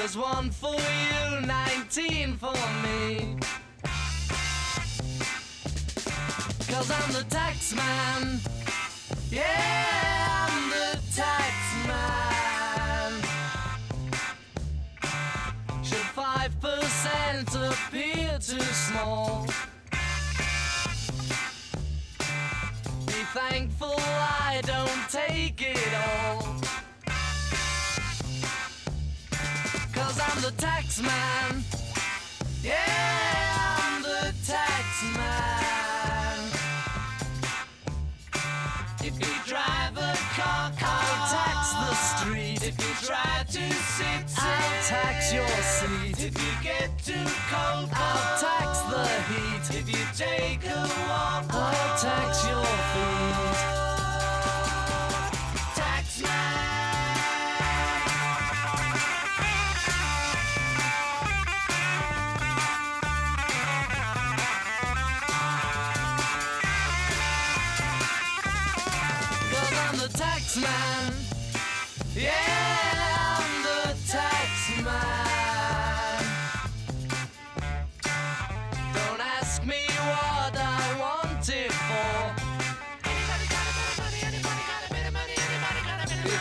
There's one for you, 19 for me. Cause I'm the tax man. Yeah, I'm the tax man. Should 5% appear too small? Be thankful I don't take it all. Tax man. Yeah,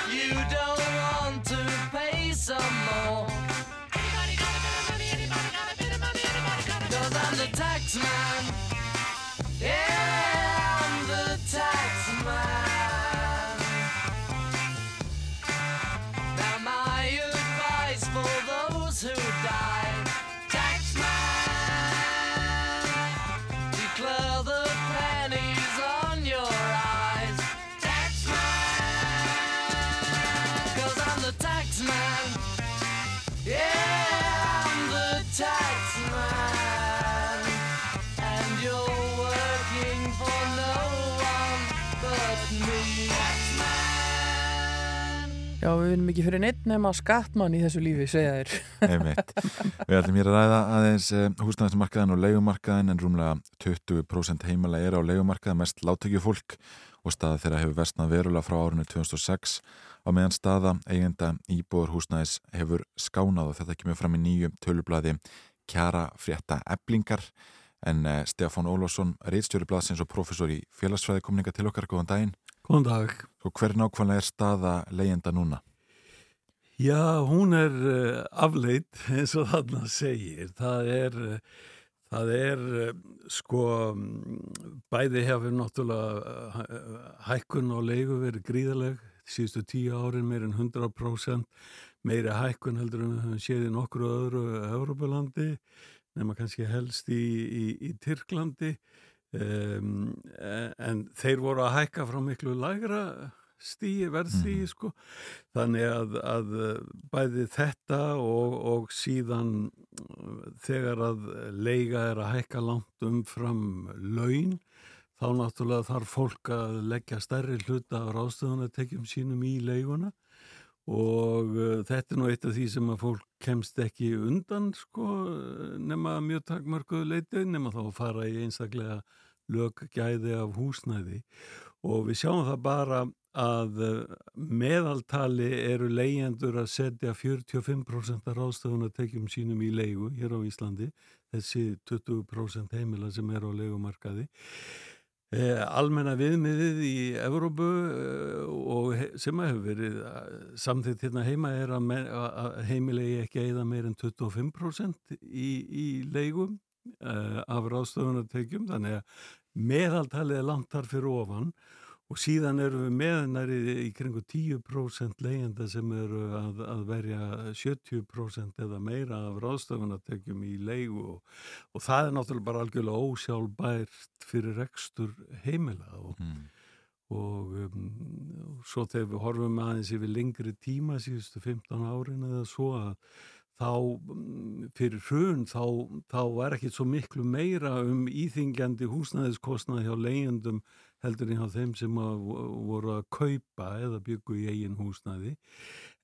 you don't vinnum ekki fyrir neitt nema skattmann í þessu lífi, segja þér. Einmitt. Við ætlum hér að ræða aðeins húsnæðismarkaðin og leigumarkaðin en rúmlega 20% heimala er á leigumarkaðin mest láttökju fólk og staða þeirra hefur versnað verulega frá árinu 2006 á meðan staða eigenda íbúður húsnæðis hefur skánað og þetta kemur fram í nýju tölublaði kjara frétta eblingar en uh, Stefán Ólásson, reitstjóri blaðsins og professor í félagsfræði komninga til okkar, góðan daginn. Góðan dag. Og hver nákvæmlega er staða leigjenda núna? Já, hún er uh, afleitt (laughs) eins og þarna segir. Það er, uh, það er uh, sko, bæði hefur náttúrulega hækkun og leigu verið gríðaleg. Síðustu tíu árin meir en 100% meiri hækkun heldur en við höfum séð í nokkru öðru Európulandi nema kannski helst í, í, í Tyrklandi um, en þeir voru að hækka frá miklu lægra stíi, verðstíi sko. Þannig að, að bæði þetta og, og síðan þegar að leiga er að hækka langt umfram laun þá náttúrulega þarf fólk að leggja stærri hluta af ráðstöðunatekjum sínum í leiguna. Og uh, þetta er nú eitt af því sem að fólk kemst ekki undan sko nema mjög takmörkuðu leiti nema þá að fara í einstaklega löggæði af húsnæði. Og við sjáum það bara að uh, meðaltali eru leyendur að setja 45% af ráðstöðunatekjum sínum í leigu hér á Íslandi. Þessi 20% heimila sem er á leigumarkaði. Eh, almenna viðmiðið í Evrópu eh, og sem að hefur verið samþýtt hérna heima er að, heimilegi ekki eða meir en 25% í, í leigum eh, af ráðstöfunartekjum. Þannig að meðaltalið er langt þar fyrir ofan. og síðan erum við meðnærið í kringu 10% leiðenda sem eru að, að verja 70% eða meira af ráðstöfunartekjum í leigu og, og það er náttúrulega bara algjörlega ósjálfbært fyrir rekstur heimila og, Mm. og um, svo þegar við horfum aðeins yfir lengri tíma síðustu 15 árin eða svo að þá mm, fyrir hrun þá, þá var ekki svo miklu meira um íþingjandi húsnæðiskostnað hjá leigendum heldur en hjá þeim sem voru að kaupa eða byggu í eigin húsnæði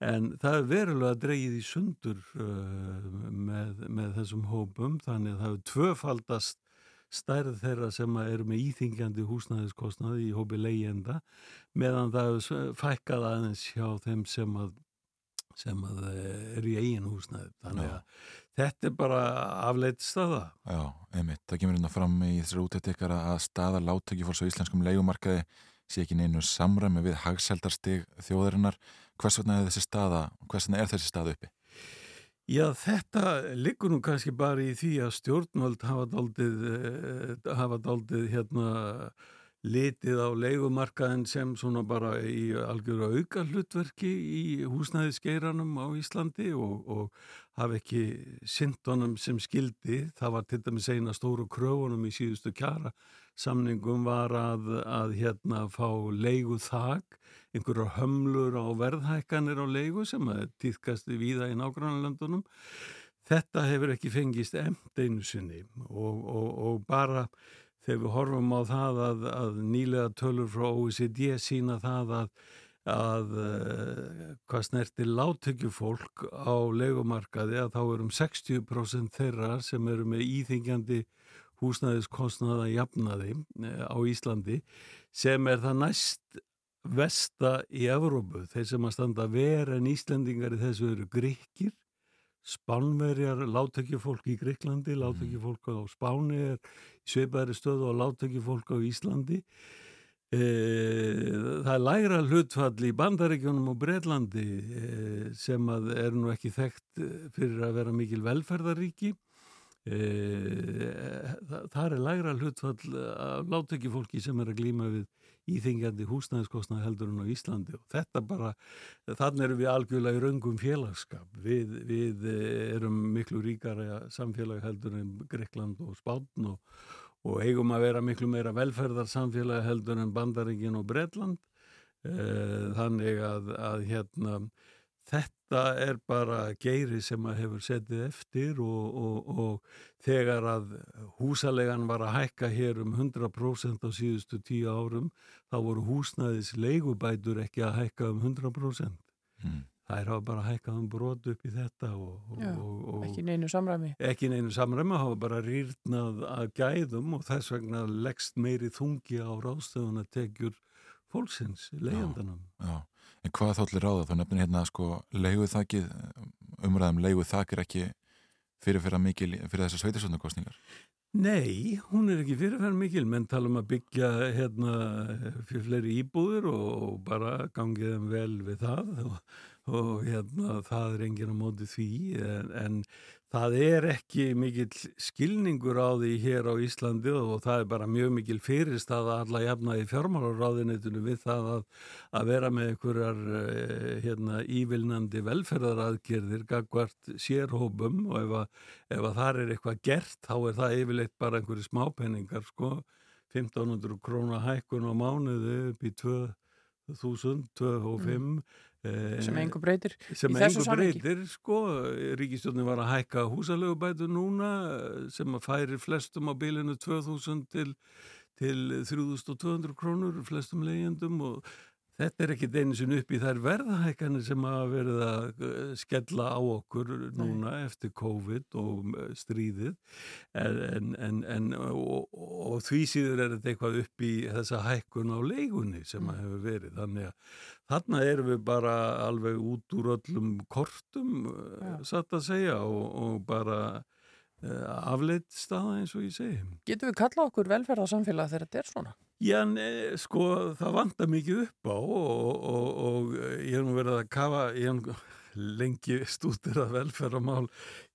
en það er verulega dreigið í sundur uh, með, með þessum hópum þannig að það er tvöfaldast stærð þeirra sem eru með íþingjandi húsnæðiskostnaði í hópi leigjenda meðan það er fækkað aðeins hjá þeim sem að sem að eru í eigin húsnæði þannig að. Þetta er bara afleitt staða Já, einmitt, það kemur hérna fram í þessari útætt ykkar að staða láttöki fórs á íslenskum leigumarkaði sé ekki neinu samræmi við hagseldarstig þjóðarinnar. Hvers vegna er þessi staða hvers vegna er þessi staða uppi? Já, þetta liggur nú kannski bara í því að stjórnvöld hafa daldið, hafa daldið hérna litið á leigumarkaðin sem svona bara í algjörðu auka hlutverki í húsnæðisgeiranum á Íslandi og, og hafa ekki syndunum sem skildi. Það var til dæmis eina stóru kröfunum í síðustu kjara samningum var að, að hérna fá leigu þak, einhverjar hömlur á verðhækkanir á leigu sem að týðkast víða í nágrannlandunum. Þetta hefur ekki fengist emt einu sinni og, og, og bara þegar við horfum á það að, að nýlega tölur frá OECD sína það að, að uh, hvað snertir láttökjufólk á legumarkaði að þá erum 60% þeirra sem eru með íþingjandi húsnæðiskostnaða jafnaði uh, á Íslandi sem er það næst vesta í Evrópu, þeir sem að standa verið en Íslandingar í þessu eru gríkir Spánverjar, láttökjufólk í Greiklandi, láttökjufólk á Spáni er sveipaðri stöðu og láttökjufólk á Íslandi. E, það er lægra hlutfall í Bandaríkjónum og Breitlandi e, sem að er nú ekki þekkt fyrir að vera mikil velferðaríki. E, það, það er lægra hlutfall af láttökjufólki sem er að glýma við íþingjandi húsnæðiskostnað heldur en á Íslandi og þetta bara, þannig erum við algjörlega í raungum félagskap. Við, við erum miklu ríkara samfélag heldur en Greikland og Spátn og, og eigum að vera miklu meira velferðarsamfélag heldur en Bandaríkin og Bretland. Þannig að, að hérna, þetta er bara geiri sem að hefur setið eftir og, og, og þegar að húsalegan var að hækka hér um 100% á síðustu tíu árum þá voru húsnæðis leigubætur ekki að hækka um 100%. Mm. Það er hafa bara hækkað um brot upp í þetta og, Já, og ekki neinu samræmi. ekki neinu samræmi, hafa bara rýrnað að gæðum og þess vegna leggst meiri þungi á ráðstöðun að tekjur fólksins, leiðandanum. Já, en hvað þá allir ráða? Þá nefnir hérna sko leiguð þakkið, umræðum er ekki fyrirferða mikil fyrir þessar sveitisvöndakostningar. Nei, hún er ekki fyrirferð mikil, menn tala um að byggja hérna fyrir fleiri íbúður og, bara gangið þeim vel við það og, og hérna það er enginn á móti því en, en það er ekki mikil skilningur á því hér á Íslandi og það er bara mjög mikil fyrirstað að alla jafna í fjármálaráðinitinu við það að, að vera með einhverjar hérna, ívilnandi velferðaraðgerðir gagvart sérhópum og ef að, ef að það er eitthvað gert þá er það yfirleitt bara einhverju smápenningar sko. 1500 krónar hækkun á mánuðu upp í 2000, 2005 mm sem einhver breytir sem einhver breytir sko. Ríkistjónin var að hækka húsalögubætu núna sem að færi flestum á bilinu 2000 til, til 3200 krónur flestum leyendum og þetta er ekkit einu sinni upp í þær verðahækkanir sem að verið að skella á okkur núna Nei. eftir COVID og stríðið. En, en, en og, og því síður er þetta eitthvað upp í þessa hækkun á leigunni sem að hefur verið. Þannig að Þarna erum við bara alveg út úr öllum kortum, ja. satt að segja, og, og bara uh, afleitt staða eins og ég segi. Getur við kalla okkur velferðarsamfélag þegar þetta er svona? Já, ne, sko, það vantar mikið upp á og, og, og ég hef nú verið að kafa, ég hef (laughs) lengi stútir að velferðarmál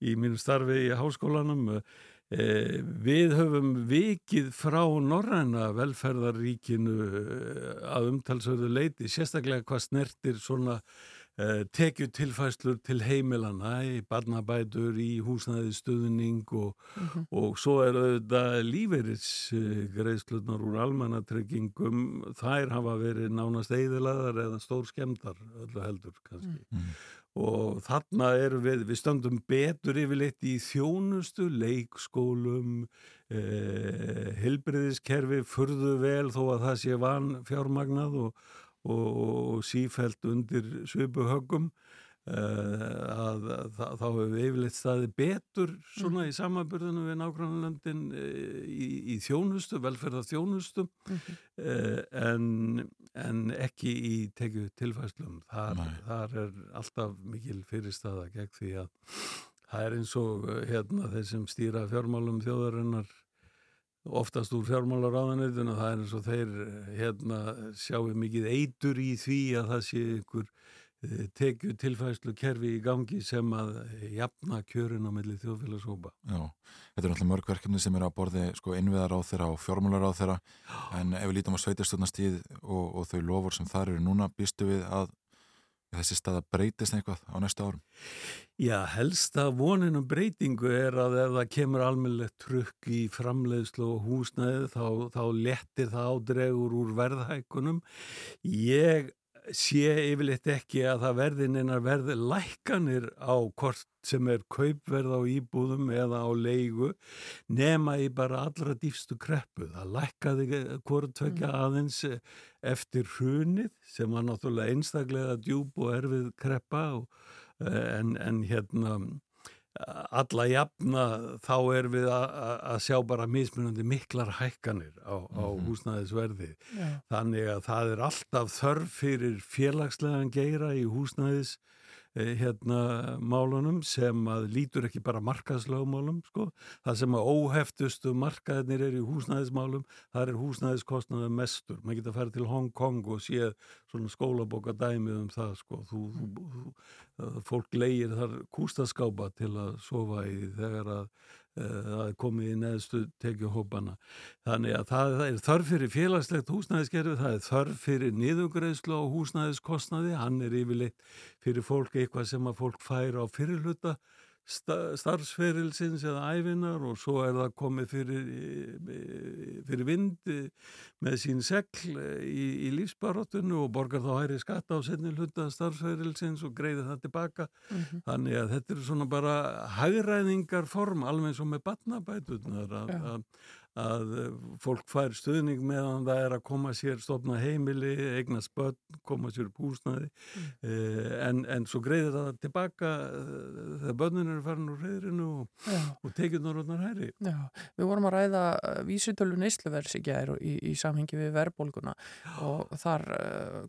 í mínu starfi í háskólanum og Eh, við höfum vikið frá norræna velferðaríkinu að umtalsverðu leiti, sérstaklega hvað snertir svona eh, tekjutilfæslur til heimilana í barnabætur, í húsnæði stuðning og, mm -hmm. og svo er auðvitað lífeyrisgreislunar úr almannatryggingum, þær hafa verið nánast eidilaðar eða stór skemdar öllu heldur kannski. Mm -hmm og þarna erum við, við stöndum betur yfirleitt í þjónustu, leikskólum, eh, helbriðiskerfi, furðu vel þó að það sé van fjármagnað og, og, og sífælt undir svipuhöggum. Uh, að, þá hefur við yfirleitt staði betur svona í samaburðinu við nágrannlöndin uh, í, í þjónustu, velferða þjónustu mm -hmm. uh, en, en ekki í tekju tilfæslum þar, þar er alltaf mikil fyrirstaða gegn því að það er eins og hérna þeir sem stýra fjármálum þjóðarinnar oftast úr fjármálaráðanöytun og það er eins og þeir hérna sjáum mikið eitur í því að það sé einhver tekju tilfæslu kerfi í gangi sem að jafna kjörin á milli þjóðfélagshópa. Já, þetta er náttúrulega mörg verkefni sem eru á borði sko innviðar á þeirra og fjármálar á þeirra (gasps) en ef við lítum á sveitarstjórnastíð og, og þau lofur sem þar eru núna býstu við að þessi staða breytist eitthvað á næsta árum? Já, helsta vonin um breytingu er að ef það kemur almennilegt trukk í framleiðslu og húsnæði þá, þá lettir það ádregur úr verðhækunum. Ég sé yfirleitt ekki að það verði neinar verði lækkanir á hvort sem er kaupverð á íbúðum eða á leigu nema í bara allra dýfstu kreppu. Það lækkaði hvort tvekja aðeins eftir hrunið sem var náttúrulega einstaklega djúb og erfið kreppa og, en, en hérna alla jafna þá er við að, að sjá bara mismunandi miklar hækkanir á, á húsnæðisverði Já. þannig að það er alltaf þörf fyrir félagslegan geira í húsnæðis hérna málunum sem að lítur ekki bara markaðslögmálum sko. það sem að óheftustu markaðinir er í húsnæðismálum það er húsnæðiskostnaði mestur maður geta að fara til Hong Kong og séð svona skólabóka dæmið um það sko. þú, þú, þú, fólk leigir þar kústaskápa til að sofa í þegar að það er komið í neðstu tekjuhópana. Þannig að það, það er þörf fyrir félagslegt húsnæðiskerfi, það er þörf fyrir niðugreðslu á húsnæðiskostnaði, hann er yfirleitt fyrir fólk eitthvað sem að fólk fær á fyrirluta starfsferilsins eða æfinar og svo er það komið fyrir, fyrir vind með sín segl í, í lífsbaróttunum og borgar þá hæri skatta á setni hluta starfsferilsins og greiði það tilbaka. Mhm. Þannig að þetta eru svona bara hagræðingar form alveg eins og með batnabætunar að, að, að fólk fær stuðning meðan það er að koma sér stofna heimili, eigna spöld, koma sér upp húsnaði mm. en, en svo greiðir það tilbaka eh, þegar börnin eru farin úr reyðrinu og, og tekjurnar orðnar hæri. Já, við vorum að ræða vísitölu neysluverðs í gær og í, í samhengi við verðbólguna og þar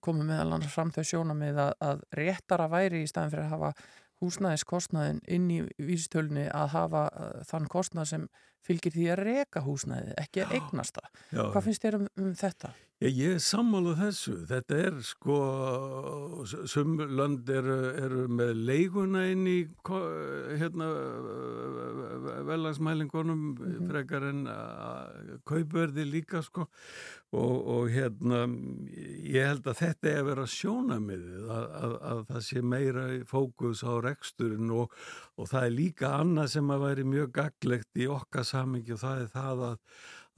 komum meðal annars fram þau sjónamið að, að réttara væri í staðin fyrir að hafa húsnæðiskostnaðin inn í vísitölunni að hafa þann kostnað sem fylgir því að reka húsnæði, ekki að eignast það. Já. Hvað finnst þér um, um þetta? Ég, er sammála þessu. Þetta er sko, sum lönd eru, eru með leiguna inn í hérna, velagsmælingunum frekar en kaupverði líka sko og, og hérna ég held að þetta er að vera sjónamiðið að, að, að það sé meira fókus á reksturinn og, og það er líka annað sem að væri mjög gaglegt í okkar samingi og það er það að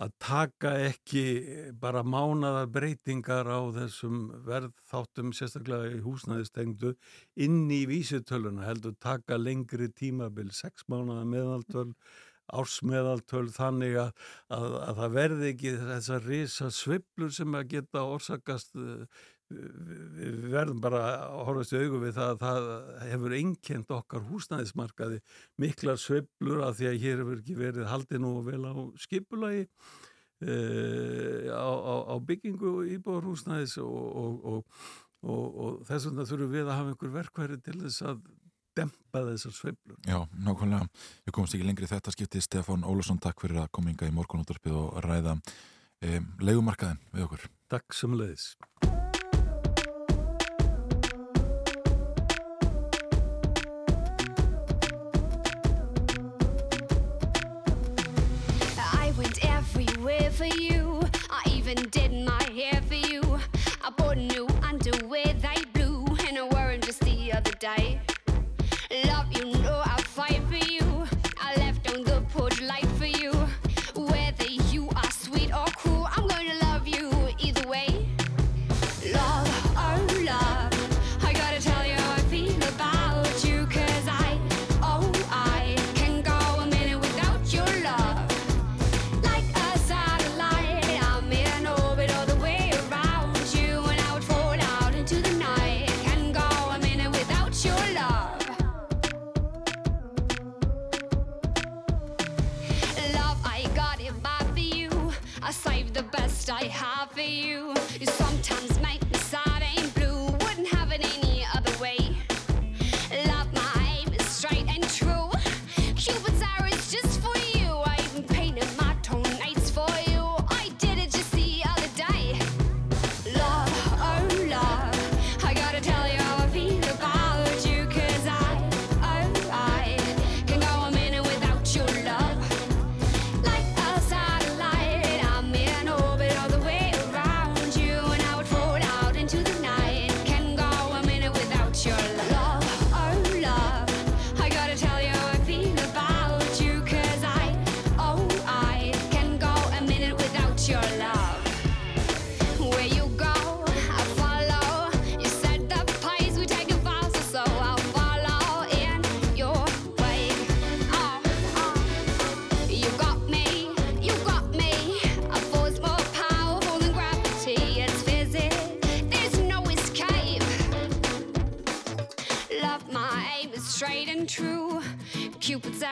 að taka ekki bara mánaðar breytingar á þessum verðþáttum sérstaklega í húsnæðistengdu inn í vísitöluna heldur taka lengri tímabil, sex mánaða meðaltöl ársmeðaltöl þannig að, að, að það verði ekki þessar risa sveiflur sem að geta orsakast eh, við verðum bara að horfast í augu við það að það hefur einkent okkar húsnæðismarkaði miklar sveiflur af því að hér hefur ekki verið haldið nú vel á skipulagi uh, á, á, á byggingu íbúðarhúsnæðis og, og, og, og, og þess vegna þurfum við að hafa einhver verkværi til þess að dempa þessar sveiflur. Já, nákvæmlega. Við komumst ekki lengri þetta skipti. Stefán Ólafsson, takk fyrir að koma inga í morgunúttarpið og ræða um, leigumarkaðin við okkur. Takk sem leiðis.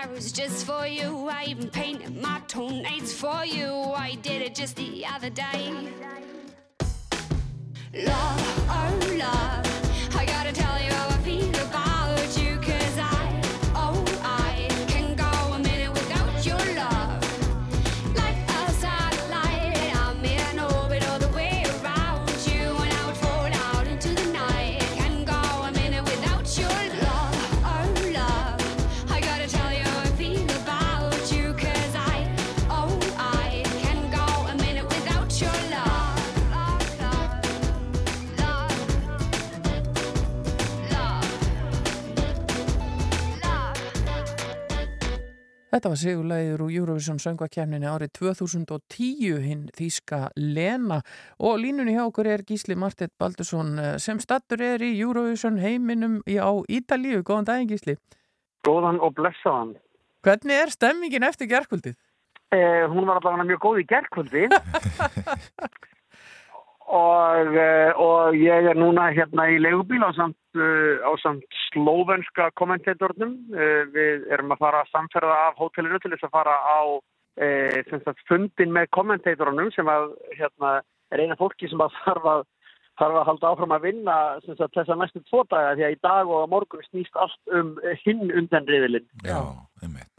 Rose just for you. I even painted my toenails for you. I did it just the other day. Var sigurlæður úr Eurovision söngvakefninni árið 2010 hinn Þíska Lena og línunni hjá okkur er Gísli Martett Baldursson eh, sem stattur er í Eurovision heiminum á Ítalíu. Góðan daginn Gísli. Góðan og blessaðan. Hvernig er stemmingin eftir gerkvöldið? Eh, hún var allavega mjög góð í gerkvöldi (laughs) og, eh, og ég er núna hérna í leigubíl á samt, á samt slóvenska kommentatornum. Uh, við erum að fara að samferða af hótelinu til þess að fara á sagt, fundin með kommentatorunum sem að hérna, er eina fólki sem að (laughs) þarf að þarf að halda áfram að vinna sagt, þessa næstu tvo daga því að í dag og morgun snýst allt um eh, hinn undan riðilinn. Já, einmitt.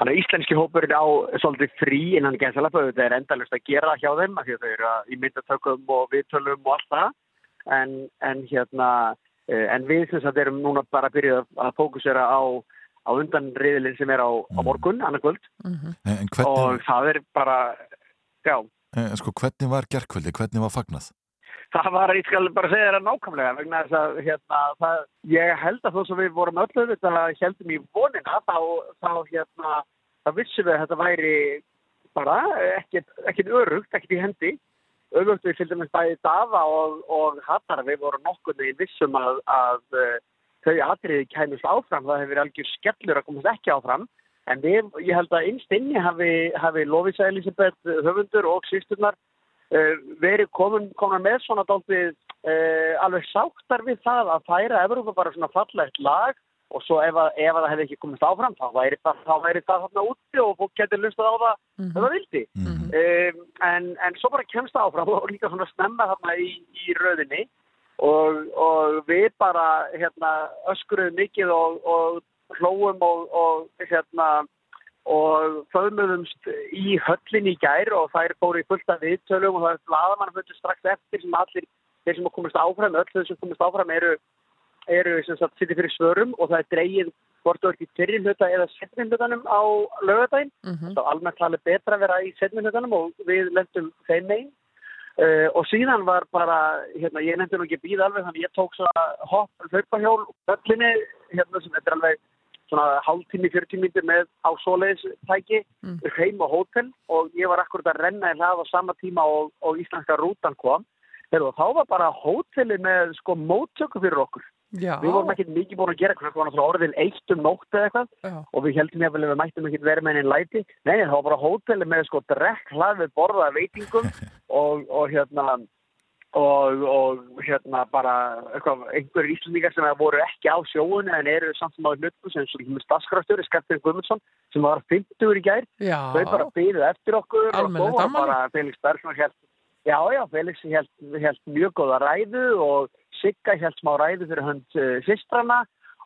Þannig að íslenski hópurinn á svolítið frí innan gæðsalapa, þetta er endalust að gera hjá þeim af því að þau eru að- í myndatökum og viðtölum og allt það. En, en hérna eh, en við sem sagt erum núna bara að byrja að fókusera á, á undan riðilinn sem er á, á morgun, annarkvöld. En hvernig, og það er bara já, en, sko, hvernig var gerkvöldi? Hvernig var fagnað? Það var, ég skal bara segja þér nákvæmlega vegna þess að hérna, það, ég held að þó sem við vorum öllu þetta heldum í vonina þá, þá hérna, þá vissum við að þetta væri bara ekkert, örugt, ekkert í hendi. Örugt við fylgdum við bæði Dafa og, og Hattar, við vorum nokkuð í vissum að, að uh, þau atriði kæmust áfram, það hefur algjör skellur að komast ekki áfram. En við, ég held að innst inni hafi, hafi Lovisa Elisabeth höfundur og sýsturnar verið komin, komin með svona dálítið uh, alveg sáttar við það að færa Evrópa bara svona fallegt lag og svo ef, að, ef að það hefði ekki komist áfram þá væri það, þá væri það þarna úti og fólk getur lustað á það ef það vildi. Um, en, en svo bara kemst það áfram og líka svona snemma þarna í, í röðinni og, og við bara hérna, öskruðum mikið og, og hlóum og, og hérna og föðmuðumst í höllin í gær og þær fóru í fullt af viðtölum og það er blaðamann fundur strax eftir sem allir þeir sem komist áfram, öll þeir sem komist áfram eru, eru sem sagt sittir fyrir svörum og það er dreigið hvort þú ert í fyrri hluta eða setni hlutanum á lögadaginn. Mhm. Það er almennt talið betra að vera í setni hlutanum og við lendum þeim megin. Uh, og síðan var bara, hérna, ég nefndi nú ekki að býða alveg, þannig ég tók svona hopp hlaupahjól höllinni, hérna sem þetta er alveg svona hálftími, 40 mínutir með á svoleiðis tæki, heim og hótel og ég var akkurat að renna í hlað á sama tíma og, og íslenska rútan kom. Heru, þá var bara hóteli með sko móttöku fyrir okkur. Já. Við vorum ekki mikið búin að gera eitthvað, það var náttúrulega orðin eitt um nótt eða eitthvað Já. og við heldum ég að við mættum ekki verið með einn læti. Nei, nei, það var bara hóteli með sko drekk hlað við borðaða veitingum (laughs) og, og hérna og, og hérna bara einhverjir íslendingar sem voru ekki á sjóun en eru samt sem á hlutum sem svo með staðskrafstjóri, Skeptin Guðmundsson sem var 50 í gær, Já. þau bara byggðu eftir okkur Almennilegt og bara Felix Bergson held Já, já, Felix held, held mjög góða ræðu og Sigga held smá ræðu fyrir hönd uh, sýstrana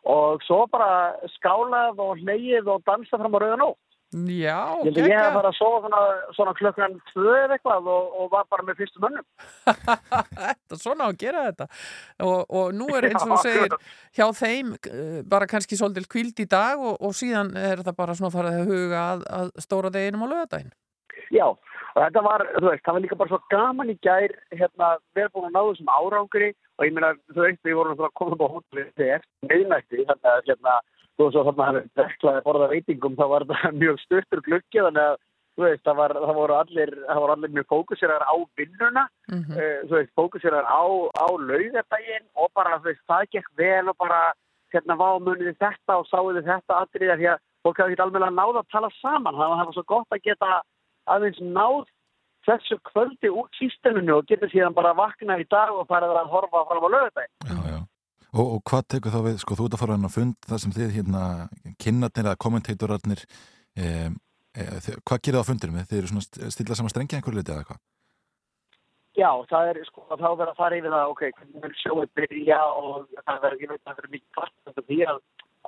og svo bara skálað og hleyið og dansað fram á rauðan nótt. Já, Ég held að hef bara að sofa svona, svona klukkan tvö eða eitthvað og, og var bara með fyrstu mönnum. (laughs) Þetta, svona á að gera þetta. Og, og nú er eins og þú segir hjá þeim eh, bara kannski svolítil kvíld í dag og, og síðan er það bara svona farið að huga að, að stóra deginum á lögadaginn Já, og þetta var, þú veist, það var líka bara svo gaman í gær, hérna, við erum búin að ná þessum árangri og ég meina, þú veist, við vorum að koma upp á hótelið þegar meðnætti, þannig að, hérna, þú veist, þannig að það verklaði að borða veitingum, þá var þetta (laughs) mjög stuttur gluggi, þannig að, þú veist, það, var, það voru allir, það voru allir mjög fókuseraðar á vinnuna, Mhm. uh, þú veist, fókuseraðar á, á laugardaginn og bara, þú veist, það gekk vel og bara, hérna, vá, muniði þetta og sáuði þetta atriða því að fólk ekki alveg náða að tala saman, það var svo gott að geta aðeins náð þessu kvöldi út sísteminu og getur síðan bara vakna í dag og fara að horfa fram á lögutæg. Og, og hvað tekur þá við, sko, þú ert að fara hann að fund þar sem þið, hérna, kynnarnir eða kommentatorarnir, e, e, hvað gerir það á fundirum? Þið eru svona st- stilla saman strengi einhverju liti eða hvað? Já, það er sko þá verður að fara yfir það, ok, hvernig mun sjóið byrja og það verður, ég veit, það verður mikið kvart því að,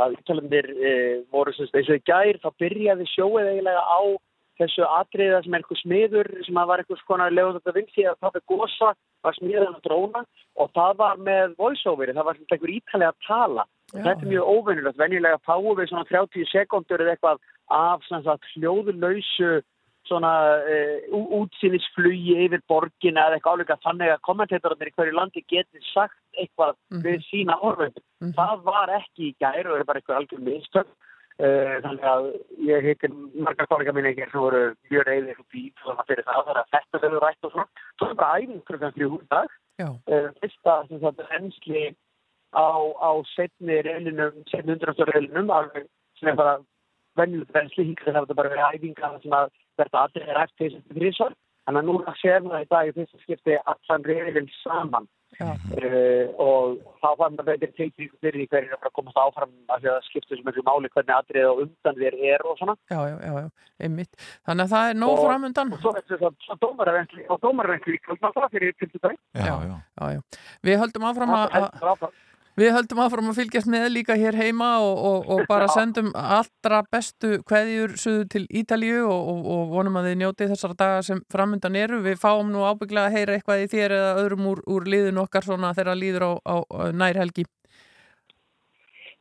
að ítalendir e, voru eins og í gær, þá byrjaði sjóið eiginlega á þessu atriða sem er einhver smiður sem að var einhvers konar leður þetta vinsi að það er gosa, var smiðan að dróna og það var með voiceoveri, það var svona einhver ítalega að tala. Já. Þetta er mjög óvinnulegt, venjulega fáum við svona 30 sekundur eða eitthvað af svona sagt, hljóðulausu svona uh, útsýnisflugi yfir borgina eða eitthvað álega þannig að kommentatorarnir í hverju landi geti sagt eitthvað Mhm. við sína orðum. Það var ekki í gær og er bara eitthvað algjör mistök. Uh, þannig að ég heitir margar kollega mín ekki sem voru mjög reyðir og bít svona fyrir það þannig að þetta verður rætt og svona. Svo er bara æfing klukkan þrjú í dag. Uh, fyrsta sem sagt ensli á, á setni reylinum, setni undrastur reylinum sem er bara venjulegt reynsli hingað það þetta bara verið æfingar sem að verða allir er eftir þessi þrísvar. Þannig að núna sér maður í dag í fyrsta skipti allan reylinn saman. Uh, og þá fann maður veitir teikning fyrir því hverjir er að að komast áfram af því að það skiptir sem miklu máli hvernig atrið og undan þér er og svona. Já, já, já, já, einmitt. Þannig að það er nóg Og- framundan. Og svo er þetta svo dómararrenkli og kvöld náttúrulega fyrir til. Já, já. Já, já. Við höldum áfram að, Það er. Við höldum áfram að fylgjast með líka hér heima og, og, og bara sendum allra bestu kveðjur suðu til Ítalíu og, og, og vonum að þið njótið þessara daga sem framundan eru. Við fáum nú ábygglega að heyra eitthvað í þér eða öðrum úr, úr liðin okkar svona þegar líður á, á, nærhelgi.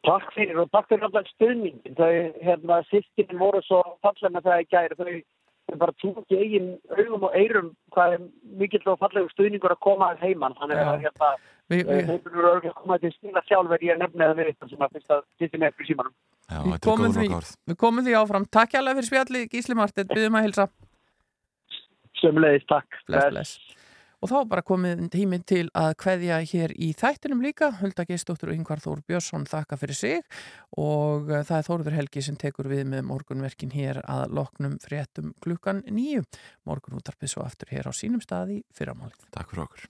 Takk fyrir og takk fyrir alltaf stuðningin. Þau, hérna, sýstinni voru svo fallega með það í gæri. Þau, bara tók í eigin augum og eirum hvað er mikill og fallegur stuðningur að koma að heiman. Þannig að hérna, Vi, við erum örgulega að koma til stíla sjálfur ég nefni það við þetta sem að fyrst að sýtti með fyrir símanum. Já, við, komum því, við komum því áfram. Takk hjálpa fyrir spjalli, Gísli Martin, byggðum að hilsa. Sömulegis, takk. Bless, bless. Og þá bara komið tíminn til að kveðja hér í þættinum líka. Hulda Geistóttur og Yngvar Þór Björnsson þakka fyrir sig og eh, það er Þóruður Helgi sem tekur við með morgunverkin hér að loknum fréttum klukkan nýju. Morgun útarpið svo aftur hér á sínum staði fyrramálið. Takk fyrir okkur.